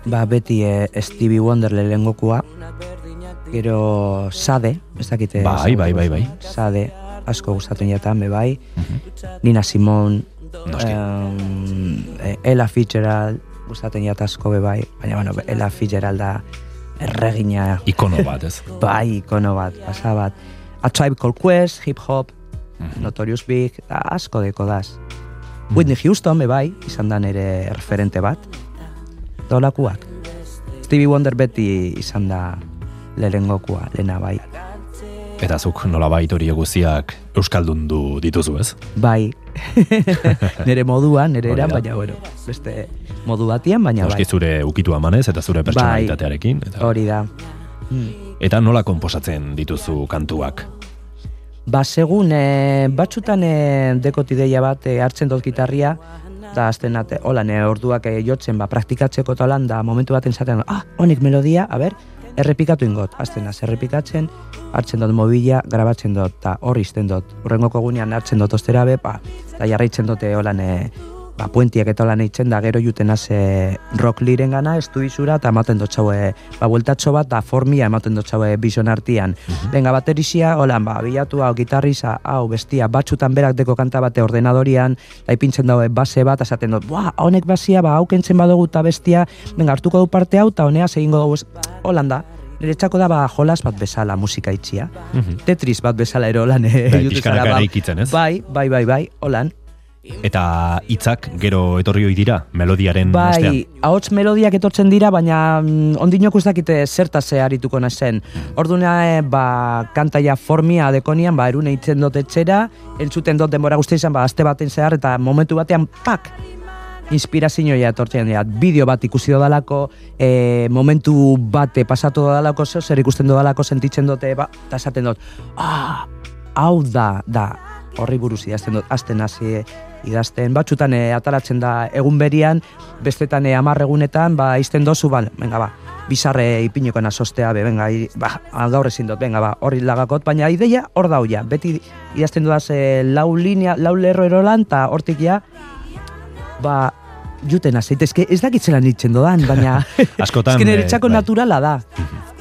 Ba, beti e, Stevie Wonder lehengokua, gero Sade, ez dakite... Bai, bai, bai, bai. Sade, asko gustatzen jatan, be bai. Mhm. Nina Simon, um, Ella Fitzgerald, gustatzen jat asko be bai. Baina, bueno, Ella Fitzgerald da erregina. Ikono bat, ez? bai, ikono bat, pasa bat. A Tribe Called Quest, hip hop, mhm. Notorious Big, da, asko deko daz. Mm Whitney Houston, bai, izan da nere referente bat. Dolakuak. Stevie Wonder beti izan da lehengokua, lehena bai. Eta zuk nola hori eguziak Euskaldun du dituzu ez? Bai, nere moduan, nere eran, baina bueno, beste modu batian, baina bai. zure ukitu amanez eta zure pertsonalitatearekin. Eta... Hori da. Hmm. Eta nola konposatzen dituzu kantuak? Ba, segun, e, batxutan e, dekotideia bat e, hartzen dut gitarria, da azten ate, hola, ne, orduak e, jotzen, ba, praktikatzeko talan, da momentu baten zaten, ah, honik melodia, a ber, errepikatu ingot, azten az, errepikatzen, hartzen dut mobila, grabatzen dut, eta horri izten dut. Urrengoko gunean hartzen dut ostera be, ba, da jarraitzen dute holan, e, ba, puentiak eta holan eitzen da, gero juten az rock liren gana, estudizura, eta ematen dut txaue, ba, bueltatxo bat, da formia ematen dut txaue bison artian. Mm Benga, baterizia, holan, ba, bilatu hau, gitarriza, hau, bestia, batxutan berak deko kanta bate ordenadorian, da ipintzen daue base bat, esaten dut, ba, honek basia, ba, haukentzen badugu eta bestia, benga, hartuko du parte hau, eta honea, egingo dugu, Holanda, nire txako da ba jolas bat bezala musika itxia. Mhm. Tetris bat bezala ero lan. Eh, bai, ba, ez? Bai, bai, bai, bai, holan. Eta hitzak gero etorri hoi dira, melodiaren bai, ostean. Bai, ahots melodiak etortzen dira, baina mm, ondinok ez dakite zertase arituko nazen. Orduna, e, ba, kantaia formia dekonian, ba, erune itzen dut etxera, entzuten dut denbora guzti izan, ba, azte baten zehar, eta momentu batean, pak, inspirazioa etortzen dira. Bideo bat ikusi dodalako, e, momentu bate pasatu dodalako, zer ikusten dodalako sentitzen dute, ba, eta esaten dut, ah, hau da, da, horri buruz idazten dut, azten hasi idazten, batxutan e, ataratzen da egun berian, bestetan e, amar egunetan, ba, izten dozu, ba, venga, ba, bizarre ipiniko nasostea, be, venga, i, ba, gaur ezin dut, venga, ba, hori lagakot, baina ideia hor dauia, beti idazten dudaz e, lau linea, lau lerro erolan, eta hortik ja, ba, juten azeit, ezke ez dakitzelan ditzen dodan, baina Askotan, ezke nire eh, txako bai. naturala da.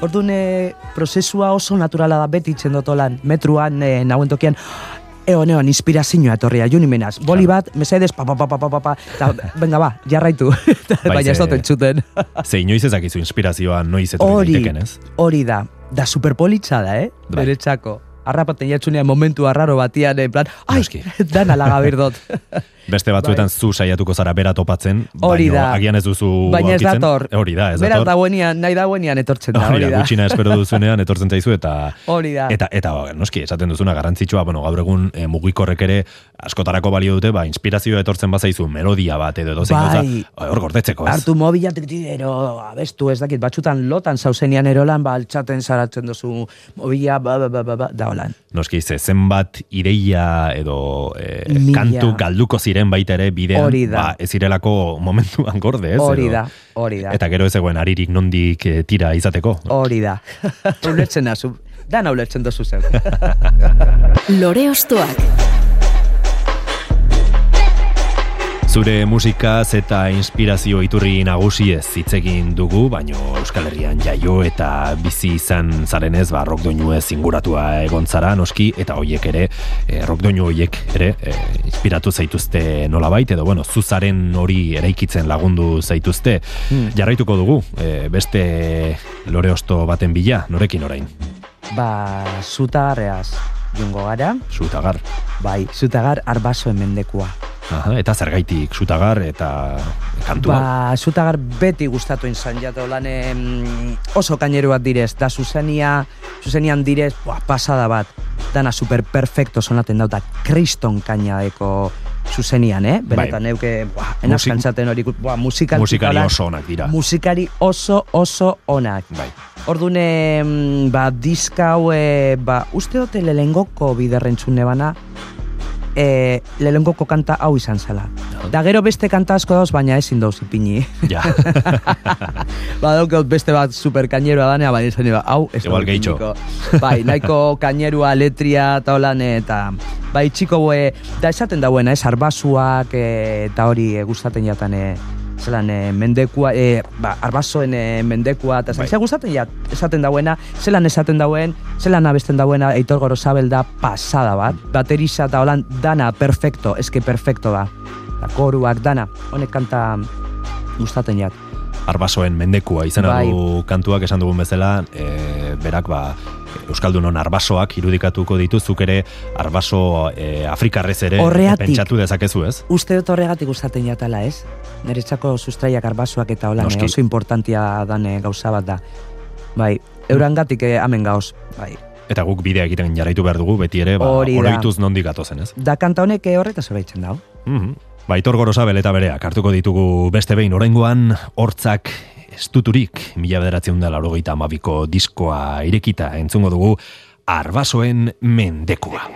Orduan, e, prozesua oso naturala da beti itzen dotolan, metruan, e, nauen tokian, Egon, egon, inspirazioa etorria, juni menaz. Boli bat, mesedes, pa, pa, pa, pa, pa, pa, pa, eta, venga ba, jarraitu. Bai, Baina ez dut entzuten. Ze inoiz ezakizu inspirazioa noiz etorri daiteken, ez? hori da. Da superpolitza da, eh? Bai. Beretzako. Arrapaten jatzunean momentu arraro batian, plan, ai, Noski. dan alaga berdot. Beste batzuetan zu saiatuko zara bera topatzen, Bai. Hori da. agian ez duzu Baina ez aurkitzen. dator. Hori da, ez Beraz dator. dagoenian, nahi dagoenian etortzen da, Hori da, gutxina espero duzunean etortzen zaizu eta Hori da. eta eta ba, noski esaten duzuna garrantzitsua, bueno, gaur egun e, mugikorrek ere askotarako balio dute, ba inspirazioa etortzen bazaizu melodia bat edo edozein Bai. gauza, hor gordetzeko, ez? Hartu mobilatik ero, abestu, ez dakit, batxutan lotan zauzenian erolan, ba, altxaten zaratzen duzu mobila, ba, ba, ba, ba, ba, da holan. Noski, ze zenbat ideia edo e, Mila. kantu galduko ziren baita ere bidean, Hori da. ba, ez zirelako momentuan gorde, ez? Hori edo- da, hori da. Eta gero ez egoen aririk nondik e, tira izateko. Hori da. ulertzen nazu. Dana ulertzen dozu zen. Lore Ostoak. Zure musikaz eta inspirazio iturri nagusiez hitz egin dugu, baino Euskal Herrian jaio eta bizi izan zarenez, ba, rock doinuez inguratua egon zara, noski, eta hoiek ere, e, rock doinu hoiek ere, e, inspiratu zaituzte nolabait, edo bueno, zuzaren hori eraikitzen lagundu zaituzte. Hmm. Jarraituko dugu, e, beste lore osto baten bila, norekin orain, ba, zutagarreaz jongo gara, zutagar. bai, zutagar arbasoen mendekua. Aha, eta zergaitik zutagar eta kantua. Ba, zutagar beti gustatu izan jato lan oso kaineru bat direz, da zuzenia, zuzenian direz, boa, pasada bat, dana super perfecto sonaten dauta, kriston kainadeko zuzenian, eh? Benetan Bai. neuke, boa, enazkantzaten hori, boa, musikal Musikari oso onak dira. Musikari oso, oso onak. Bai. Ordune, mm, ba, diska hau, ba, uste dute lelengoko biderrentzune bana, e, lelengoko kanta hau izan zela. Da gero beste kanta asko dauz, baina ezin dauz ipini. Ja. ba, beste bat super kainerua danea, baina izan hau ez Igual. Bai, nahiko kainerua, letria eta holan, eta bai, txiko boe, da esaten dauena, ez, arbasuak, e, eta hori e, gustaten jatan, e, zelan e, mendekua, e, ba, arbasoen e, mendekua, eta Bai. gustaten ja, esaten dauena, zelan esaten dauen, zelan abesten dauena, Eitor Gorosabel da pasada bat, baterisa eta holan dana perfecto, eske perfecto da. Da, koruak, dana, honek kanta gustaten jat. Arbasoen mendekua izena Bai. du kantuak esan dugun bezala, e, berak ba Euskaldunon arbasoak irudikatuko dituzuk ere arbaso e, afrikarrez ere Horregatik. pentsatu dezakezu, ez? Uste dut horregatik gustaten jatala, ez? Niretzako sustraiak arbasuak eta holan, Noski. eh, oso importantia dan eh, gauza bat da. Bai, eurangatik eh, amen gauz, bai. Eta guk bidea egiten jarraitu behar dugu beti ere, ba, oroituz nondik gatozen, ez? Da kanta honek horretaz horreitzen dau. Mhm. Baitor Gorosabel eta bereak hartuko ditugu beste behin oraingoan hortzak estuturik mila bederatzen da laurogeita amabiko diskoa irekita entzungo dugu arbasoen mendekua.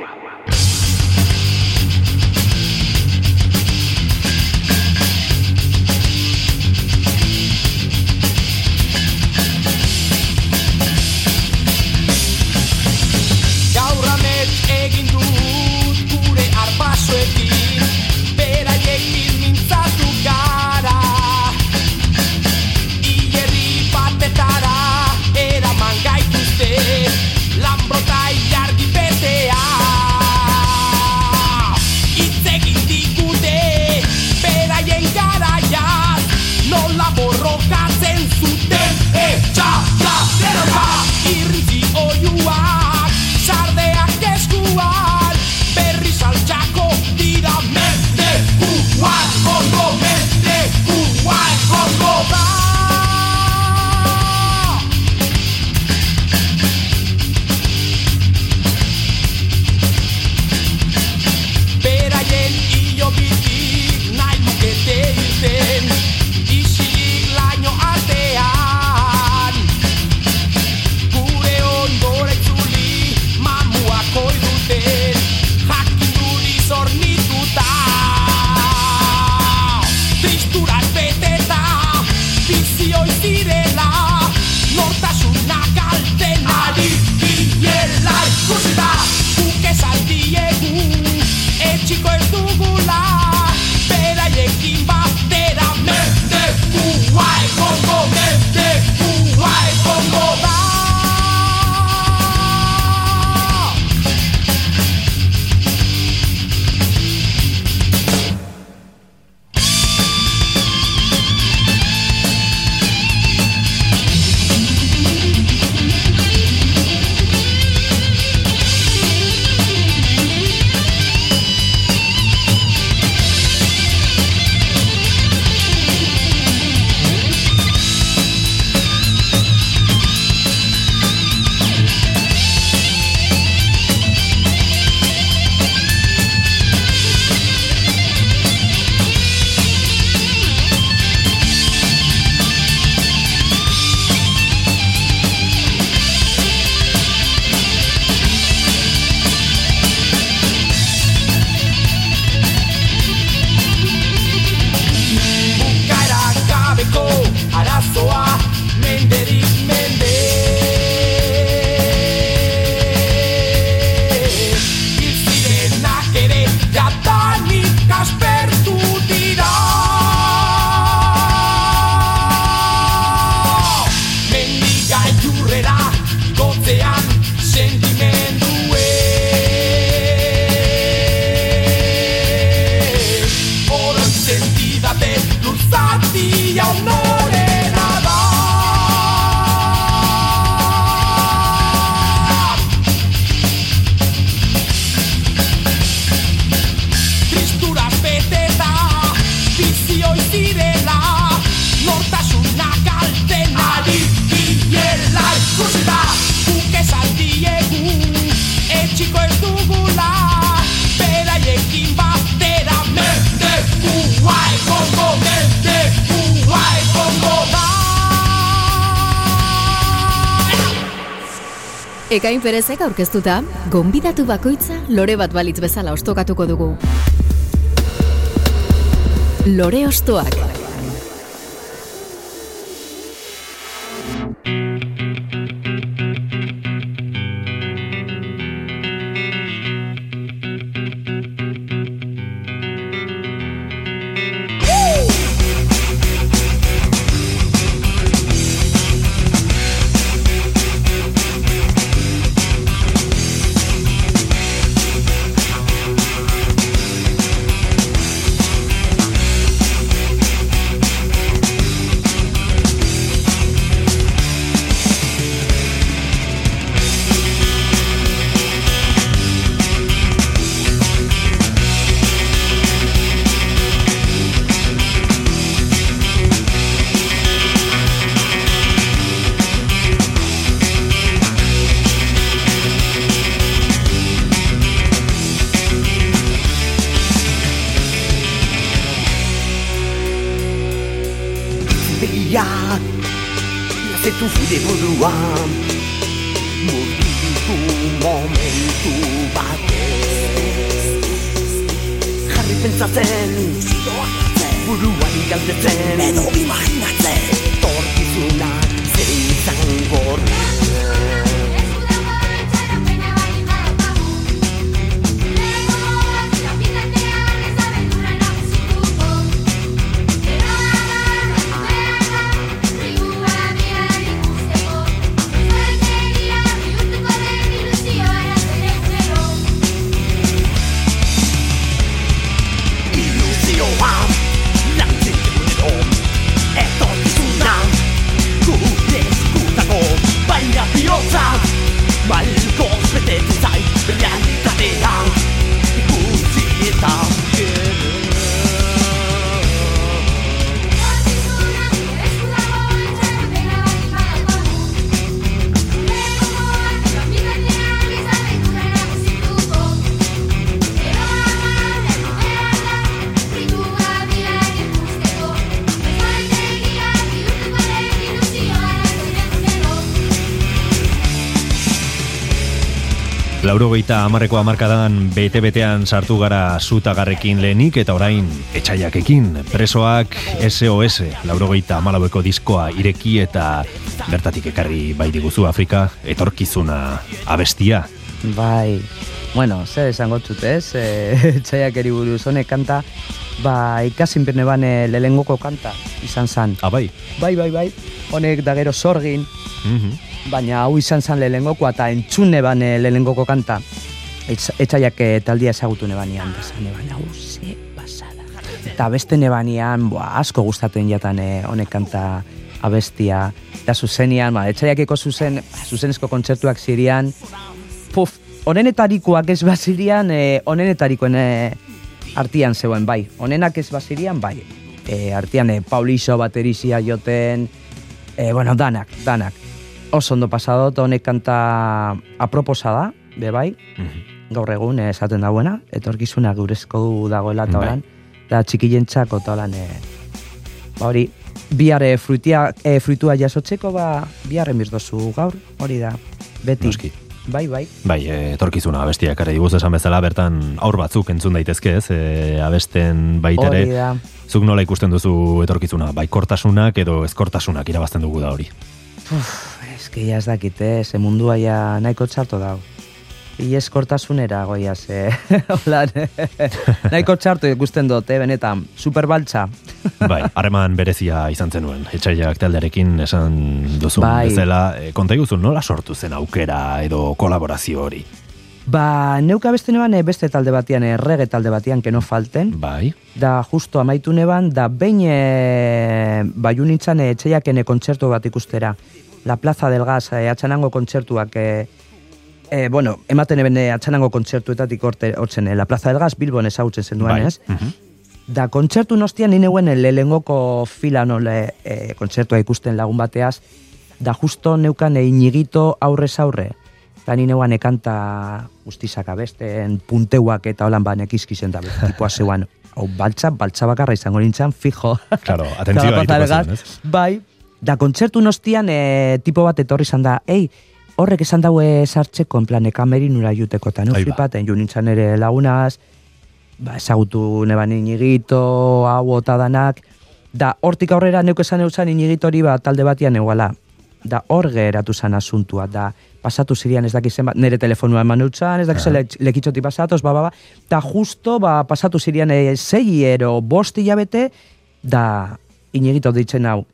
Ekain perezek aurkeztuta, gonbidatu bakoitza lore bat balitz bezala ostokatuko dugu. Lore ostoak. Laurogeita amarreko amarkadan bete-betean sartu gara zutagarrekin lehenik eta orain etxaiakekin. Presoak SOS, laurogeita amalaueko diskoa ireki eta bertatik ekarri bai diguzu Afrika, etorkizuna abestia. Bai, bueno, zer esango txut ez, e, txaiak buruz honek kanta, ba, ikasin birne bane lelengoko kanta izan zan. Ah, bai? Bai, bai, bai, honek da gero sorgin, Mhm. baina hau izan zan lehengokoa eta entzune bane lehengoko kanta. Etxaiak eh, taldia ezagutu nebanian, da zan neban, hau ze pasada. Eta beste nebanian, boa, asko gustatzen jatan eh, honek kanta abestia. Eta zuzenian, ba, etxaiakeko zuzen, zuzenezko kontzertuak zirian, onenetarikoak ez bazirian, eh, onenetarikoen eh, artian zegoen, bai. Onenak ez bazirian, bai. E, artian e, Pauliso baterizia joten, e, bueno, danak, danak. Oso ondo pasado, eta honek kanta aproposa da, be bai, Mhm. gaur egun eh, esaten dauena, etorkizuna gurezko dagoela eta Bai. horan, eta txikilentzako eta holan, e, ba hori, bihar e, fruitia, e, fruitua jasotzeko, ba, biharren birdozu gaur, hori da, beti. Noski. Bai, bai. Bai, e, etorkizuna abestiak ere diguz esan bezala, bertan aur batzuk entzun daitezke ez, e, abesten baita Hori da. zuk nola ikusten duzu etorkizuna, bai kortasunak edo ezkortasunak irabazten dugu da hori. Ez que ja ez dakit, eh? ze mundua ja nahiko txarto dago. Ieskortasunera goia, ze... Hola, nahiko txarto ikusten dut, eh? benetan, superbaltza. Bai, harreman berezia izan zenuen, etxaiak taldearekin esan duzun Bai. bezala, e, konta iguzu nola sortu zen aukera edo kolaborazio hori? Ba, neuka beste neban eh, beste talde batian, errege talde batian, que no falten. Bai, Da, justo amaitu neban, da behin e, baiu nintzen e, etxeiakene kontzertu bat ikustera. La Plaza del Gas, e, atxanango kontzertuak, e, e, bueno, ematen eben e, atxanango kontzertuetatik orte, hortzen, e, La Plaza del Gas, Bilbon ezagutzen zenduan, bai. ez? Mhm. Da, kontzertu nostian nine neuen lehengoko fila nole e, kontzertua ikusten lagun bateaz, da justo neukan e, inigito aurrez aurre. Eta ni neuan ekanta guztizak abesten, punteuak eta holan ba nekizkizen da, tipua zeuan. Hau, baltza, baltza bakarra izango nintzen, fijo. Claro, atentzioa del zen, Bai, da kontzertu nostian e, tipo bat etorri izan da, ei, horrek esan daue sartzeko, en plan, kamerinura juteko, eta nu Ai ba. flipaten, ju nintzen ere lagunaz, ba, ezagutu neban inigito, hau eta danak, da hortik aurrera neuk esan eusan inigito hori ba, talde batian eguala. Da hor geratu zan asuntua, da pasatu zirian ez dakizen bat, nire telefonua eman eutzan, ez dakizen uh lekitxoti pasatoz, ba, ba, ba, da justo, ba, pasatu zirian e, zei ero bost hilabete, da inigito ditzen hau,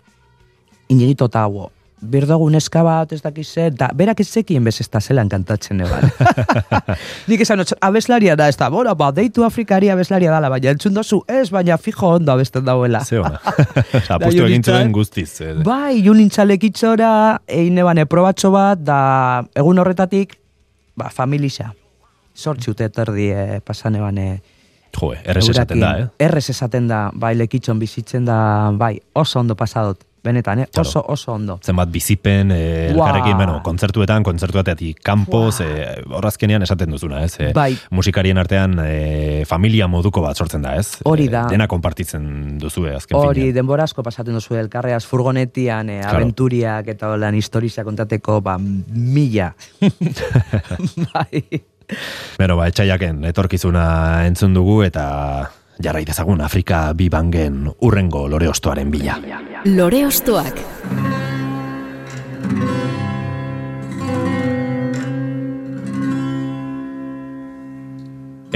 inigito eta hau, birdogu neska bat, ez dakiz zer, da, berak ez zekien bez ez da zelan kantatzen eban. Nik esan, abeslaria da, ez da, bora, ba, deitu Afrikari abeslaria dala, baina entzun dozu, ez, baina fijo ondo abesten dauela. Ze ona. Apustu egin zuen guztiz. eh. Bai, junintzalek itxora, egin eban probatxo bat, da egun horretatik, ba, familixa. Sortzi ute terdi eh, pasan eban eh, Jo, errez esaten da, eh? Errez esaten da, bai, lekitxon bizitzen da, bai, oso ondo pasadot, benetan, eh? Claro. oso, oso ondo. zenbat bizipen, e, Ua. elkarrekin, bueno, kontzertuetan, kontzertuatetik kanpoz, e, horrazkenean esaten duzuna, ez? E, Bai. Musikarien artean e, familia moduko bat sortzen da, ez? Hori da. E, dena konpartitzen duzue, azken Hori, finean. denbora asko pasaten duzu elkarreaz furgonetian, eh, Claro. aventuriak eta holan historia kontateko, ba, mila. bai. Bero, ba, etxaiaken etorkizuna entzun dugu eta jarrai dezagun Afrika bibangen urrengo lore ostoaren bila. Lore Ostoak.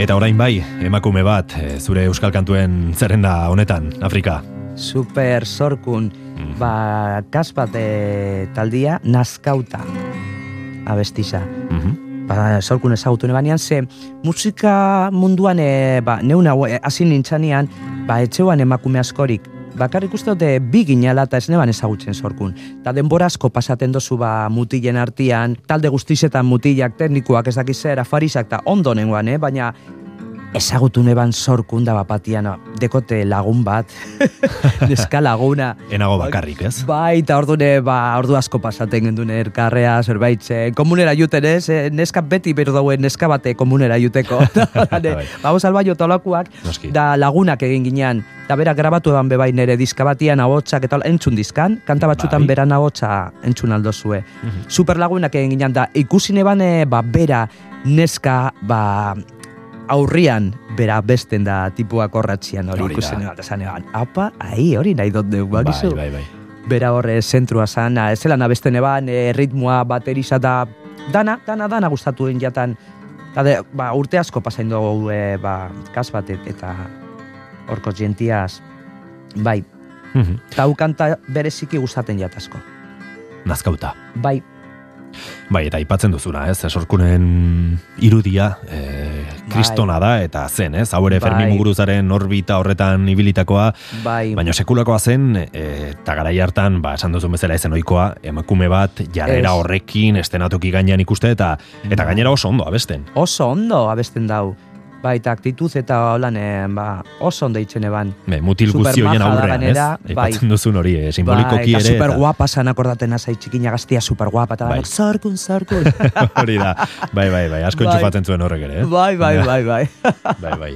Eta orain bai, emakume bat, e, zure euskal kantuen zerrenda honetan, Afrika. Super sorkun, ba, kasbat eh, taldia, nazkauta abestisa. Mhm. Ba, sorkun ezagutu nebanean, ze musika munduan, e, ba, neuna hasi nintzanean, ba, etxeuan emakume askorik, bakarrik uste dute bi ginala eta ez neban ezagutzen sorkun. Ta denbora asko pasaten dozu ba mutilen artian, talde guztizetan mutilak, teknikoak ez dakiz zer, afarisak eta ondo nengoan, eh? baina ezagutu neban sorkun da bapatian, dekote lagun bat, neska laguna. Enago bakarrik, ez? Bai, eta ordune, ba, ordu asko pasaten gendun erkarrea, zerbait, ze, komunera juten, ez? Eh, Neska beti beru dauen neska bate komunera juteko. Dane, Bai. Vamos al baio tolakuak, Noski. da lagunak egin ginean, da bera grabatu eban bebai nere diska batian ahotsak eta entzun dizkan, kanta batzutan Bai. Beran ahotsa entzun aldo zue. Super lagunak egin ginean, da ikusi neban, eh, ba, bera, neska, ba, aurrian bera besten da tipuak horratzian hori da. ikusi neban, eta eban, apa, ahi, hori nahi dut Bai, bakizu? bai, bai. bera horre zentrua zan, ez zela nabesten eban, e, ritmoa, bateriza da, dana, dana, dana gustatu egin jatan. Eta de, ba, urte asko pasain dugu e, ba, kas bat et- eta horko jentiaz, bai, Mhm. eta hau kanta bereziki gustaten jat asko. Nazkauta. Bai, Bai, eta aipatzen duzuna, ez? Sorkunen irudia, e, kristona da, eta zen, ez? Hau ere Fermi Bai. Muguruzaren orbita horretan ibilitakoa, bai, baina sekulakoa zen, e, eta garai hartan, ba, esan duzun bezala ezen ohikoa, emakume bat jarrera horrekin, estenatoki gainean ikuste, eta eta gainera oso ondo abesten. oso ondo abesten dau. Bai, eta aktituz eta holan, ba, oso ondo itzen eban. Be, mutil guzti horien aurrean, ez? bai. Duzun hori, e, simbolikoki bai, eta ere. super guapa zan akordaten azai txikina gaztia super guapa, eta Bai. zarkun, zarkun. hori da, bai, bai, bai, asko Bai. entxufatzen zuen horrek ere, eh? bai, bai, bai, bai. bai, bai.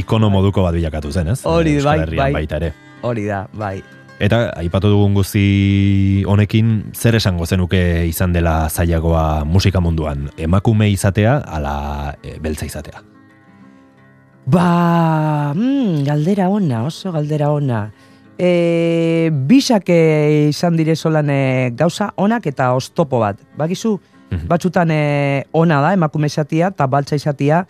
Ikono moduko bat bilakatu zen, ez? Hori, Euskal bai, bai. baita ere. Hori da, bai. Eta aipatu dugun guzti honekin zer esango zenuke izan dela zailagoa musika munduan? Emakume izatea ala e, beltza izatea? Ba, mm, galdera ona, oso galdera ona. E, bisak izan dire solan e, gauza onak eta oztopo bat. Bakizu, Mhm. batzutan e, ona da emakume izatia eta baltza izatia,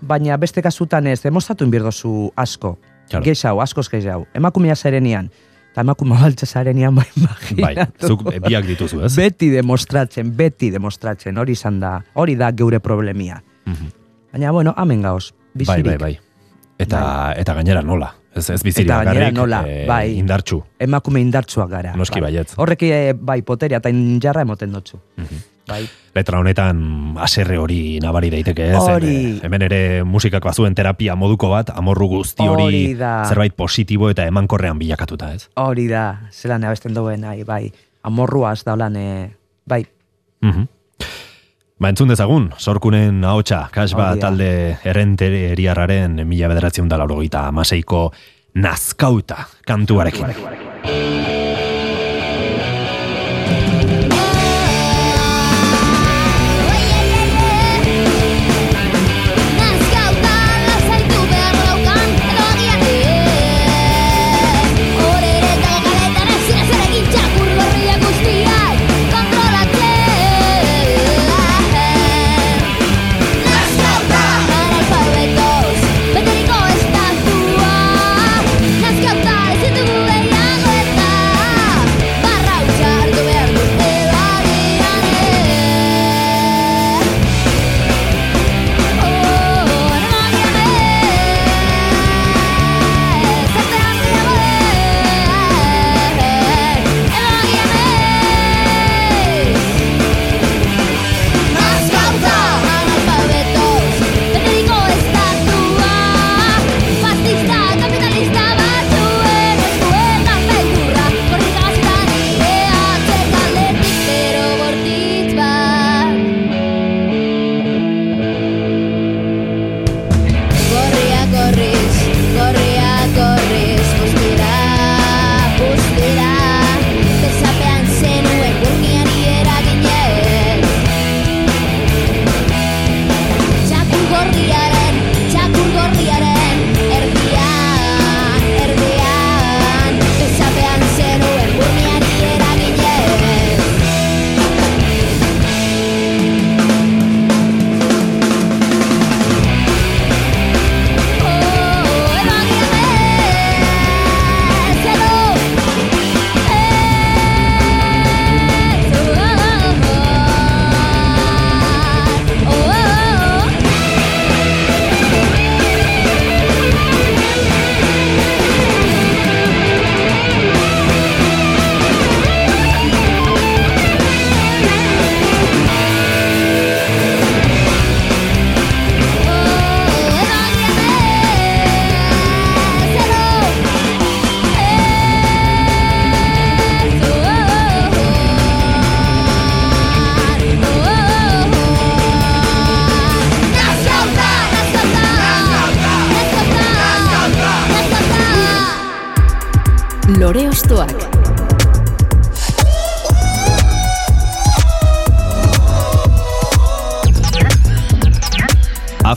baina beste kasutan ez, demostratu inbirdozu asko. Claro. Geixau, askoz geixau. Emakumea zarenian. Eta emakume baltza zarenian, bai, Bai, imaginatu. zuk e, biak dituzu, ez? Beti demostratzen, beti demostratzen, hori izan da, hori da geure problemia. Mhm. Baina, bueno, amen gauz, Bai, bizirik. bai, bai. Eta, eta gainera nola? Ez, ez bizirik Eta gainera bakarrik, nola, e, bai. indartxu. emakume indartsuak gara. Noski bai. baietz. Horrek eh, bai poteria eta injarra emoten dutzu. Mhm. Bai. Letra honetan aserre hori nabari daiteke, ez? Hori. Hemen- ere musikak bazuen terapia moduko bat, amorru guzti hori zerbait positibo eta emankorrean bilakatuta, ez? Hori da, zelan abesten duen, nahi, bai. Amorruaz da holan, eh, bai. Mhm. Ba, entzun dezagun, sorkunen ahotsa, kasba da. talde errenteriarraren mila bederatzen da laurogeita amaseiko nazkauta kantuarekin.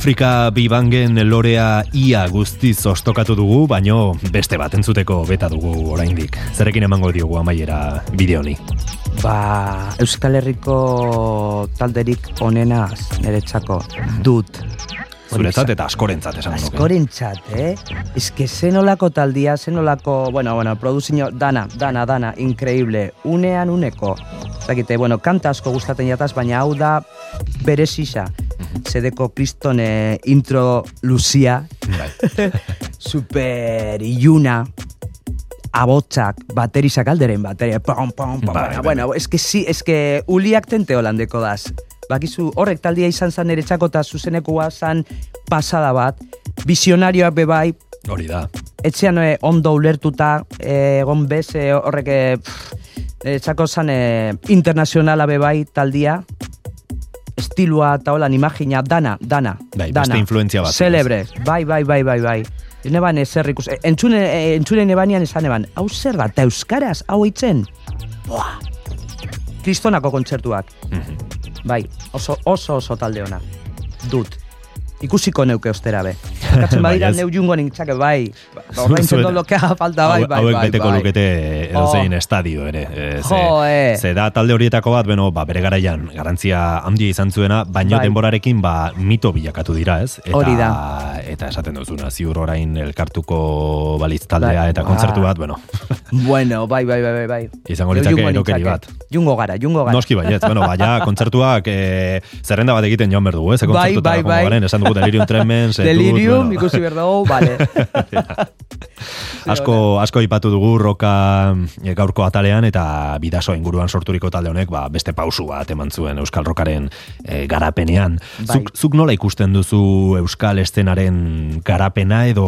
Afrika bibangen lorea ia guztiz ostokatu dugu, baino beste bat entzuteko beta dugu oraindik. Zerekin emango diogu amaiera bideo honi. Ba, Euskal Herriko talderik onenaz niretzako dut. Zuretzat eta askorentzat esan nuke. Askorentzat, eh? Que zenolako taldia, zenolako, bueno, bueno, produzio, dana, dana, dana, increíble, unean uneko. Zakite, bueno, kanta asko gustaten jataz, baina hau da bere sisa. Zedeko kriston eh, intro luzia, Bai. super iluna, abotzak, baterizak alderen bateria, pom, pom, pom, Bai, bai, bueno, es que sí, es que uliak tente holandeko daz. Bakizu, horrek taldia izan zan eretzako eta zuzenekoa zan pasada bat, visionarioak bebai, Hori da. etxean eh, ondo ulertuta, eh, egon bez eh, horrek eh, pff, eretzako zan eh, internazionala bebai taldia, estilua eta holan imagina, dana, dana, Bai, dana. beste influentzia bat. Celebre, bai, bai, bai, bai, bai. Neban ezer ikus, e, entzune, e, entzune nebanian esan eban, hau zer da, eta euskaraz, hau itzen? Boa! Kristonako kontzertuak. Mhm. Bai, oso, oso, oso talde ona. Dut. Ikusiko neuke ostera be. Katzen Bai, badira ez? neu jungo nintzake, bai. Ordaintzen Zuet- dut lokea falta, bai, Hau- bai, hauek bai, beteko bai. lukete edozein Oh. estadio ere. E, ze, eh. ze da talde horietako bat, beno, ba, bere garaian garantzia handia izan zuena, baino Bai. denborarekin ba, mito bilakatu dira, ez? Eta, Hori da. Eta esaten duzuna, ziur orain elkartuko balitz taldea Bai. eta kontzertu bat, bueno, Bueno, bai, bai, bai, bai, bai. Izango litzake erokeri bat. Jungo gara, jungo gara. noski baietz, bueno, baina kontzertuak e, zerrenda bat egiten joan berdugu, ez? Ze Bai, bai, bai. garen, esan dugu Delirium Tremens, Etut, Delirium, bueno. ikusi behar dugu, bale. asko asko aipatu dugu roka e, gaurko atalean eta bidaso inguruan sorturiko talde honek ba, beste pausu bat eman zuen euskal rokaren e, garapenean. Bai. Zuk, zuk nola ikusten duzu euskal estenaren garapena edo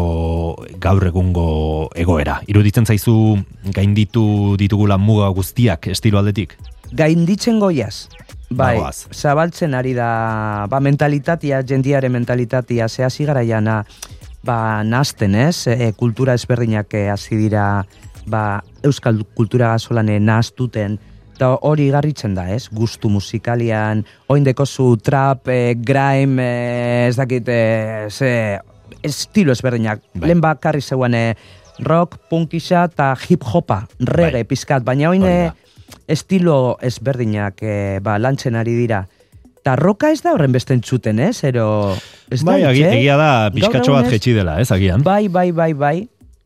gaur egungo egoera? Iruditzen zaizu gainditu ditugula muga guztiak estilo aldetik? gainditzen goiaz. Bai, Bagoaz. zabaltzen ari da, ba, mentalitatea, jendiaren mentalitatea, ze hasi garaiana, ba, nazten, ez? E, kultura ezberdinak eh, hasi dira, ba, euskal kultura gazolan nahaztuten, eta hori garritzen da, ez? Gustu musikalian, oindeko zu trap, e, grime, e, ez dakit, e, ze, estilo ezberdinak. Bai. Lehen bakarri zeuen e, rock, punkisa eta hip-hopa, reggae Bai. pizkat, baina oin e. estilo ezberdinak e, ba, lantzen ari dira. Ta roka ez da horren beste entzuten, ez? Ero, ez bai, da, eh? egia da pixkatxo bat jetxi dela, ez agian? Bai, bai, bai, bai.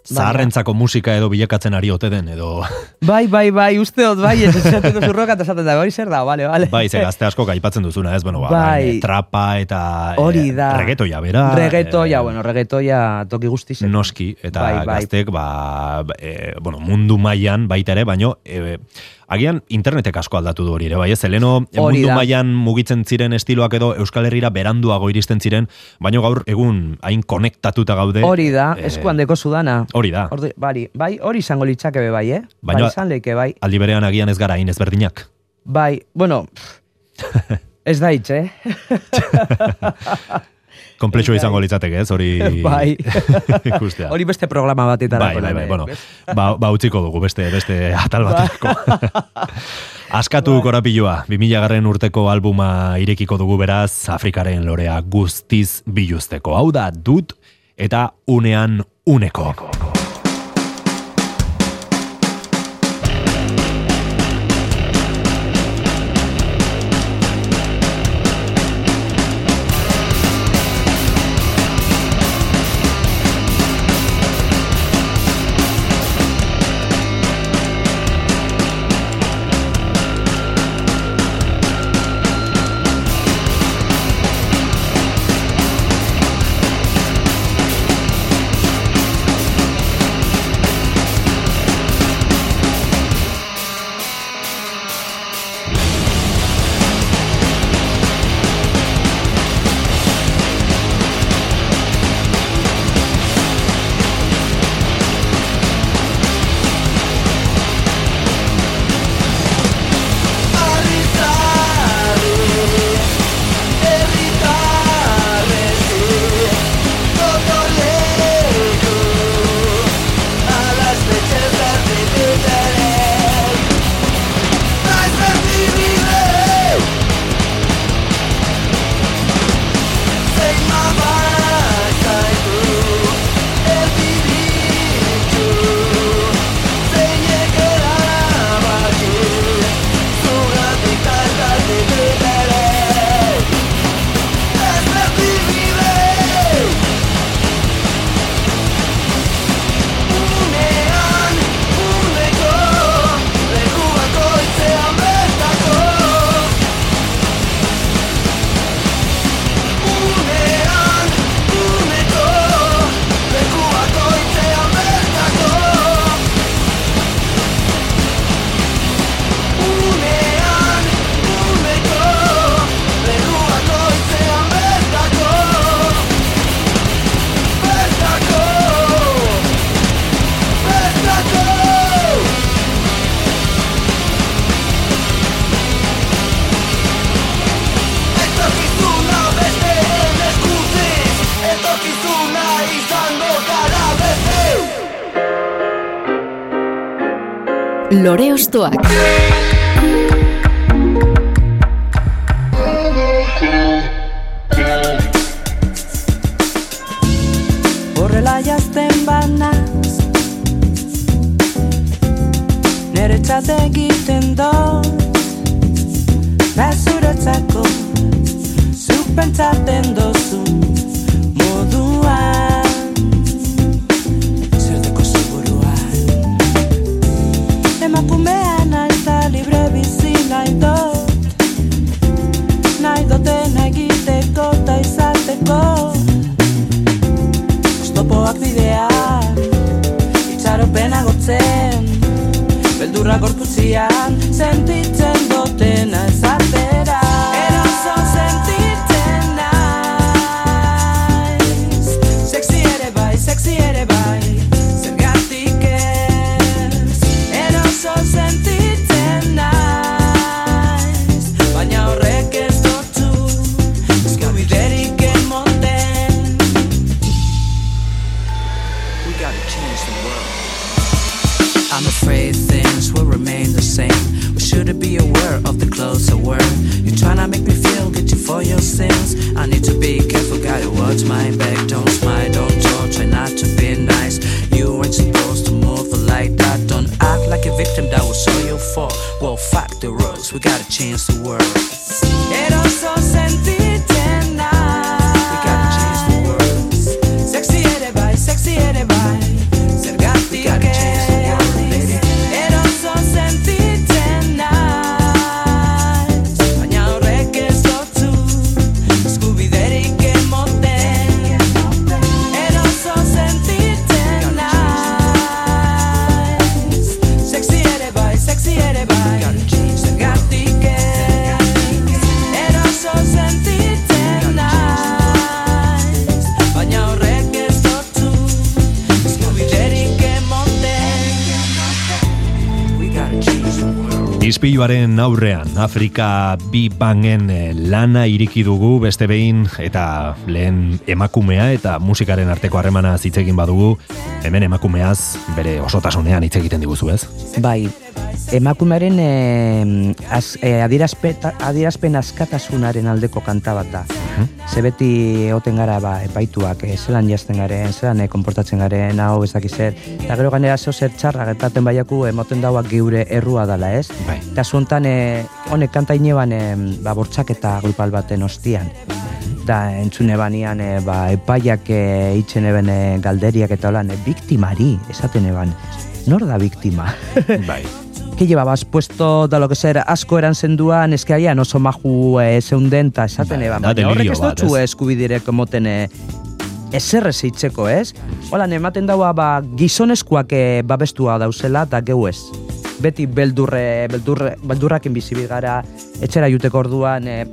Zaharrentzako musika edo bilakatzen ari ote den, edo... Bai, bai, bai, uste dut, bai, ez esaten duzu roka eta esaten da, hori zer da, bale, bale. Bai, ze gazte asko aipatzen duzuna, ez, bueno, ba, Bai. orain, eh, trapa eta Hori da. eh, reggaetoia bera. Reggaetoia, eh, bueno, reggaetoia toki guztizen. Noski, eta Bai, bai. gaztek, ba, e, bueno, mundu mailan baita ere, baino, e, agian internetek asko aldatu du hori ere, bai, ez, Heleno, Hori mundu mailan mugitzen ziren estiloak edo Euskal Herrira beranduago iristen ziren, baino gaur egun hain konektatuta gaude. Hori da, eh, eskuandeko sudana. Hori da. Ordi, bari, bai, hori izango litzake be bai, eh? Baina- bai, izan leike, bai. Aldi berean agian ez gara hain ezberdinak. Bai, bueno, ez da hitz, eh? Komplexua izango litzateke, ez, hori Bai. ikustea. Hori beste programa batetara. Bai, bai, bai, bueno, ba, ba utziko dugu beste, beste atal bateko. Askatu korapilua, 2000 garren urteko albuma irekiko dugu beraz, Afrikaren lorea guztiz biluzteko. Hau da, dut eta unean uneko. Thank Ostoak. Horrela jazten banaz Nere txate egiten dut Nazuretzako Zuk pentsaten dozu Moduan eta izateko. Oztopoak bidean Itxaropena gotzen Beldurra gorputzian Sentitzen dotena ezatera watch my back. Don't smile, don't talk, try not to be nice. You ain't supposed to move like that. Don't act like a victim that was all your fault. Well, fuck the rules, we gotta change the world. Ispiluaren aurrean, Afrika bi bangen eh, lana iriki dugu beste behin eta lehen emakumea eta musikaren arteko harremana hitz egin badugu, hemen emakumeaz bere osotasunean hitz egiten diguzu, ez? Bai, emakumearen eh, az, adierazpe- adierazpen askatasunaren aldeko kanta bat da. Ze beti egoten gara ba, epaituak, eh, zelan jazten garen, zelan eh, konportatzen garen, hau ez zer. Eta gero ganera zeo zer txarra gertatzen baiaku emoten dauak geure errua dala, ez? Bai. Eta zuontan, eh, honek kanta ineban, eh, ba, bortxaketa grupal baten ostian. Da, entzune banian, eh, ba, epaiak eh, itxen eben eh, galderiak eta holan, eh, biktimari, esaten eban. Nor da biktima? Bai. que llevabas puesto da lo que ser asko eran zenduan, eske agian oso maju e, zeunden ta esaten eban. da Baina horrek delirio ez dutxu ez? eskubidirek moten e, ezer hitzeko, ez? Hola, ematen daua ba, gizonezkoak e, babestua dauzela eta geu ez. Beti beldurre, beldurre, beldurrakin bizibil gara, etxera juteko orduan, e,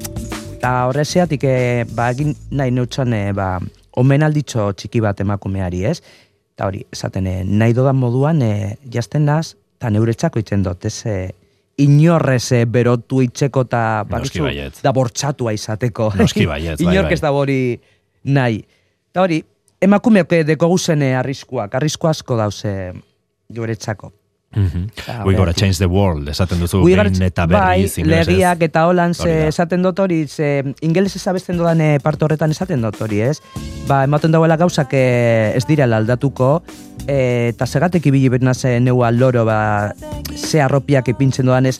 eta horrezeatik e, ba, egin nahi neutxan, e, ba, omenalditxo txiki bat emakumeari, ez? Eta hori, esaten, nahi dodan moduan, e, jazten naz, eta neuretzako itzen dut, ez, e, inorrez e, berotu itxeko eta baietz. da bortxatua izateko. Noski baietz, bai, Inork bai. ez da hori nahi. Eta hori, emakumeok eh, deko guzen eh, arriskuak, arrisku asko dauze guretzako. Mhm. Ah, We gotta change the world, esaten duzu, behin eta bai, berriz ingelesez. legiak eta holan ze esaten dut hori, ze ingeles ezabesten dudan eh, parte horretan esaten dut hori, ez? Ba, ematen dauela gauzak eh, ez dira aldatuko, eh, eta segatek ibili bernaz eh, neua loro, ba, ze arropiak ipintzen dudan ez,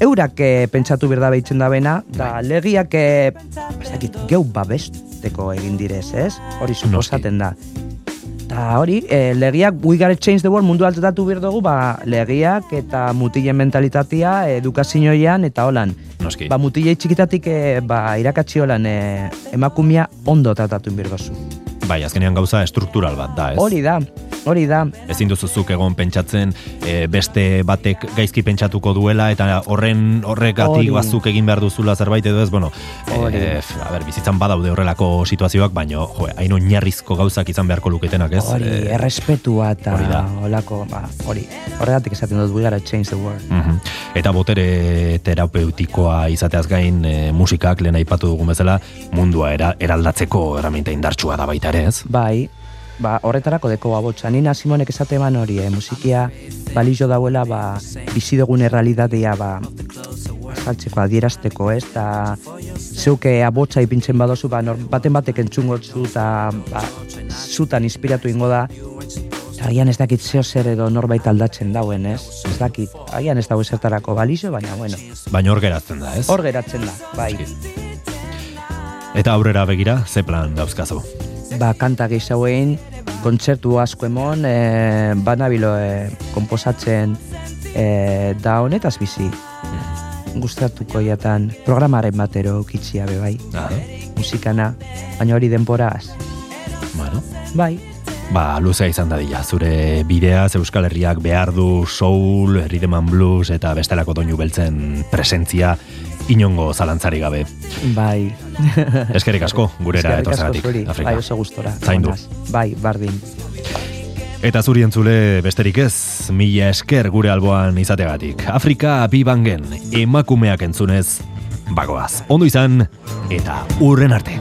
eurak eh, pentsatu berda behitzen da bena, da legiak, eh, ez dakit, geu babesteko egin direz, ez? Hori suposaten da. Eta hori, e, legiak, we gotta change the world mundu altetatu behar dugu, ba, legiak eta mutilen mentalitatea edukazioian eta holan. Noski. Ba, mutilei txikitatik e, ba, irakatsi holan e, emakumia ondo tratatu behar duzu. Bai, azkenean gauza estruktural bat da, ez? Hori da, hori da. Ezin duzuzuk egon pentsatzen e, beste batek gaizki pentsatuko duela eta horren horregatik bazuk egin behar duzula zerbait edo ez, bueno, Hori. e, a ber, bizitzan badaude horrelako situazioak, baino, jo, hain oinarrizko gauzak izan beharko luketenak, ez? Hori, E, errespetua eta hori da. holako, ba, hori. Horregatik esaten dut, we gotta change the world. Mhm. Eta botere terapeutikoa izateaz gain e, musikak lehen aipatu dugun bezala mundua era, eraldatzeko erraminta indartsua da baita ere, ez? Bai, ba, horretarako deko abotsa. Nina Simonek esate eman hori, eh, musikia balio dauela ba, bizi dugun errealitatea ba, azaltzeko adierazteko, ez? Da, zeuke abotsa ipintzen badozu, ba, nor, baten batek entzungo zu, eta ba, zutan inspiratu ingo da, agian ez dakit zeo zer edo norbait aldatzen dauen, ez? Ez dakit, agian ez dago ezertarako balizo, baina, bueno, Baina hor geratzen da, ez? hor geratzen da, bai. Eta aurrera begira, ze plan dauzkazu? Ba, kanta gehiago egin, kontzertu asko emon, e, banabilo e, komposatzen e, da honetaz bizi. Gustatuko jatan programaren batero kitxia be bai, Ah, musikana, baina hori denporaz. bueno. Bai, Ba, luzea izan dadila, zure bideaz Euskal Herriak behar du soul, rhythm and blues eta bestelako doinu beltzen presentzia inongo zalantzari gabe. bai. Eskerrik asko, gurera etortzagatik, zuri, Afrika. Bai, oso gustora. Zaindu. Bai, bardin. Eta zuri entzule besterik ez, mila esker gure alboan izategatik. Afrika bibangen, emakumeak entzunez, bagoaz. Ondo izan, eta urren arte.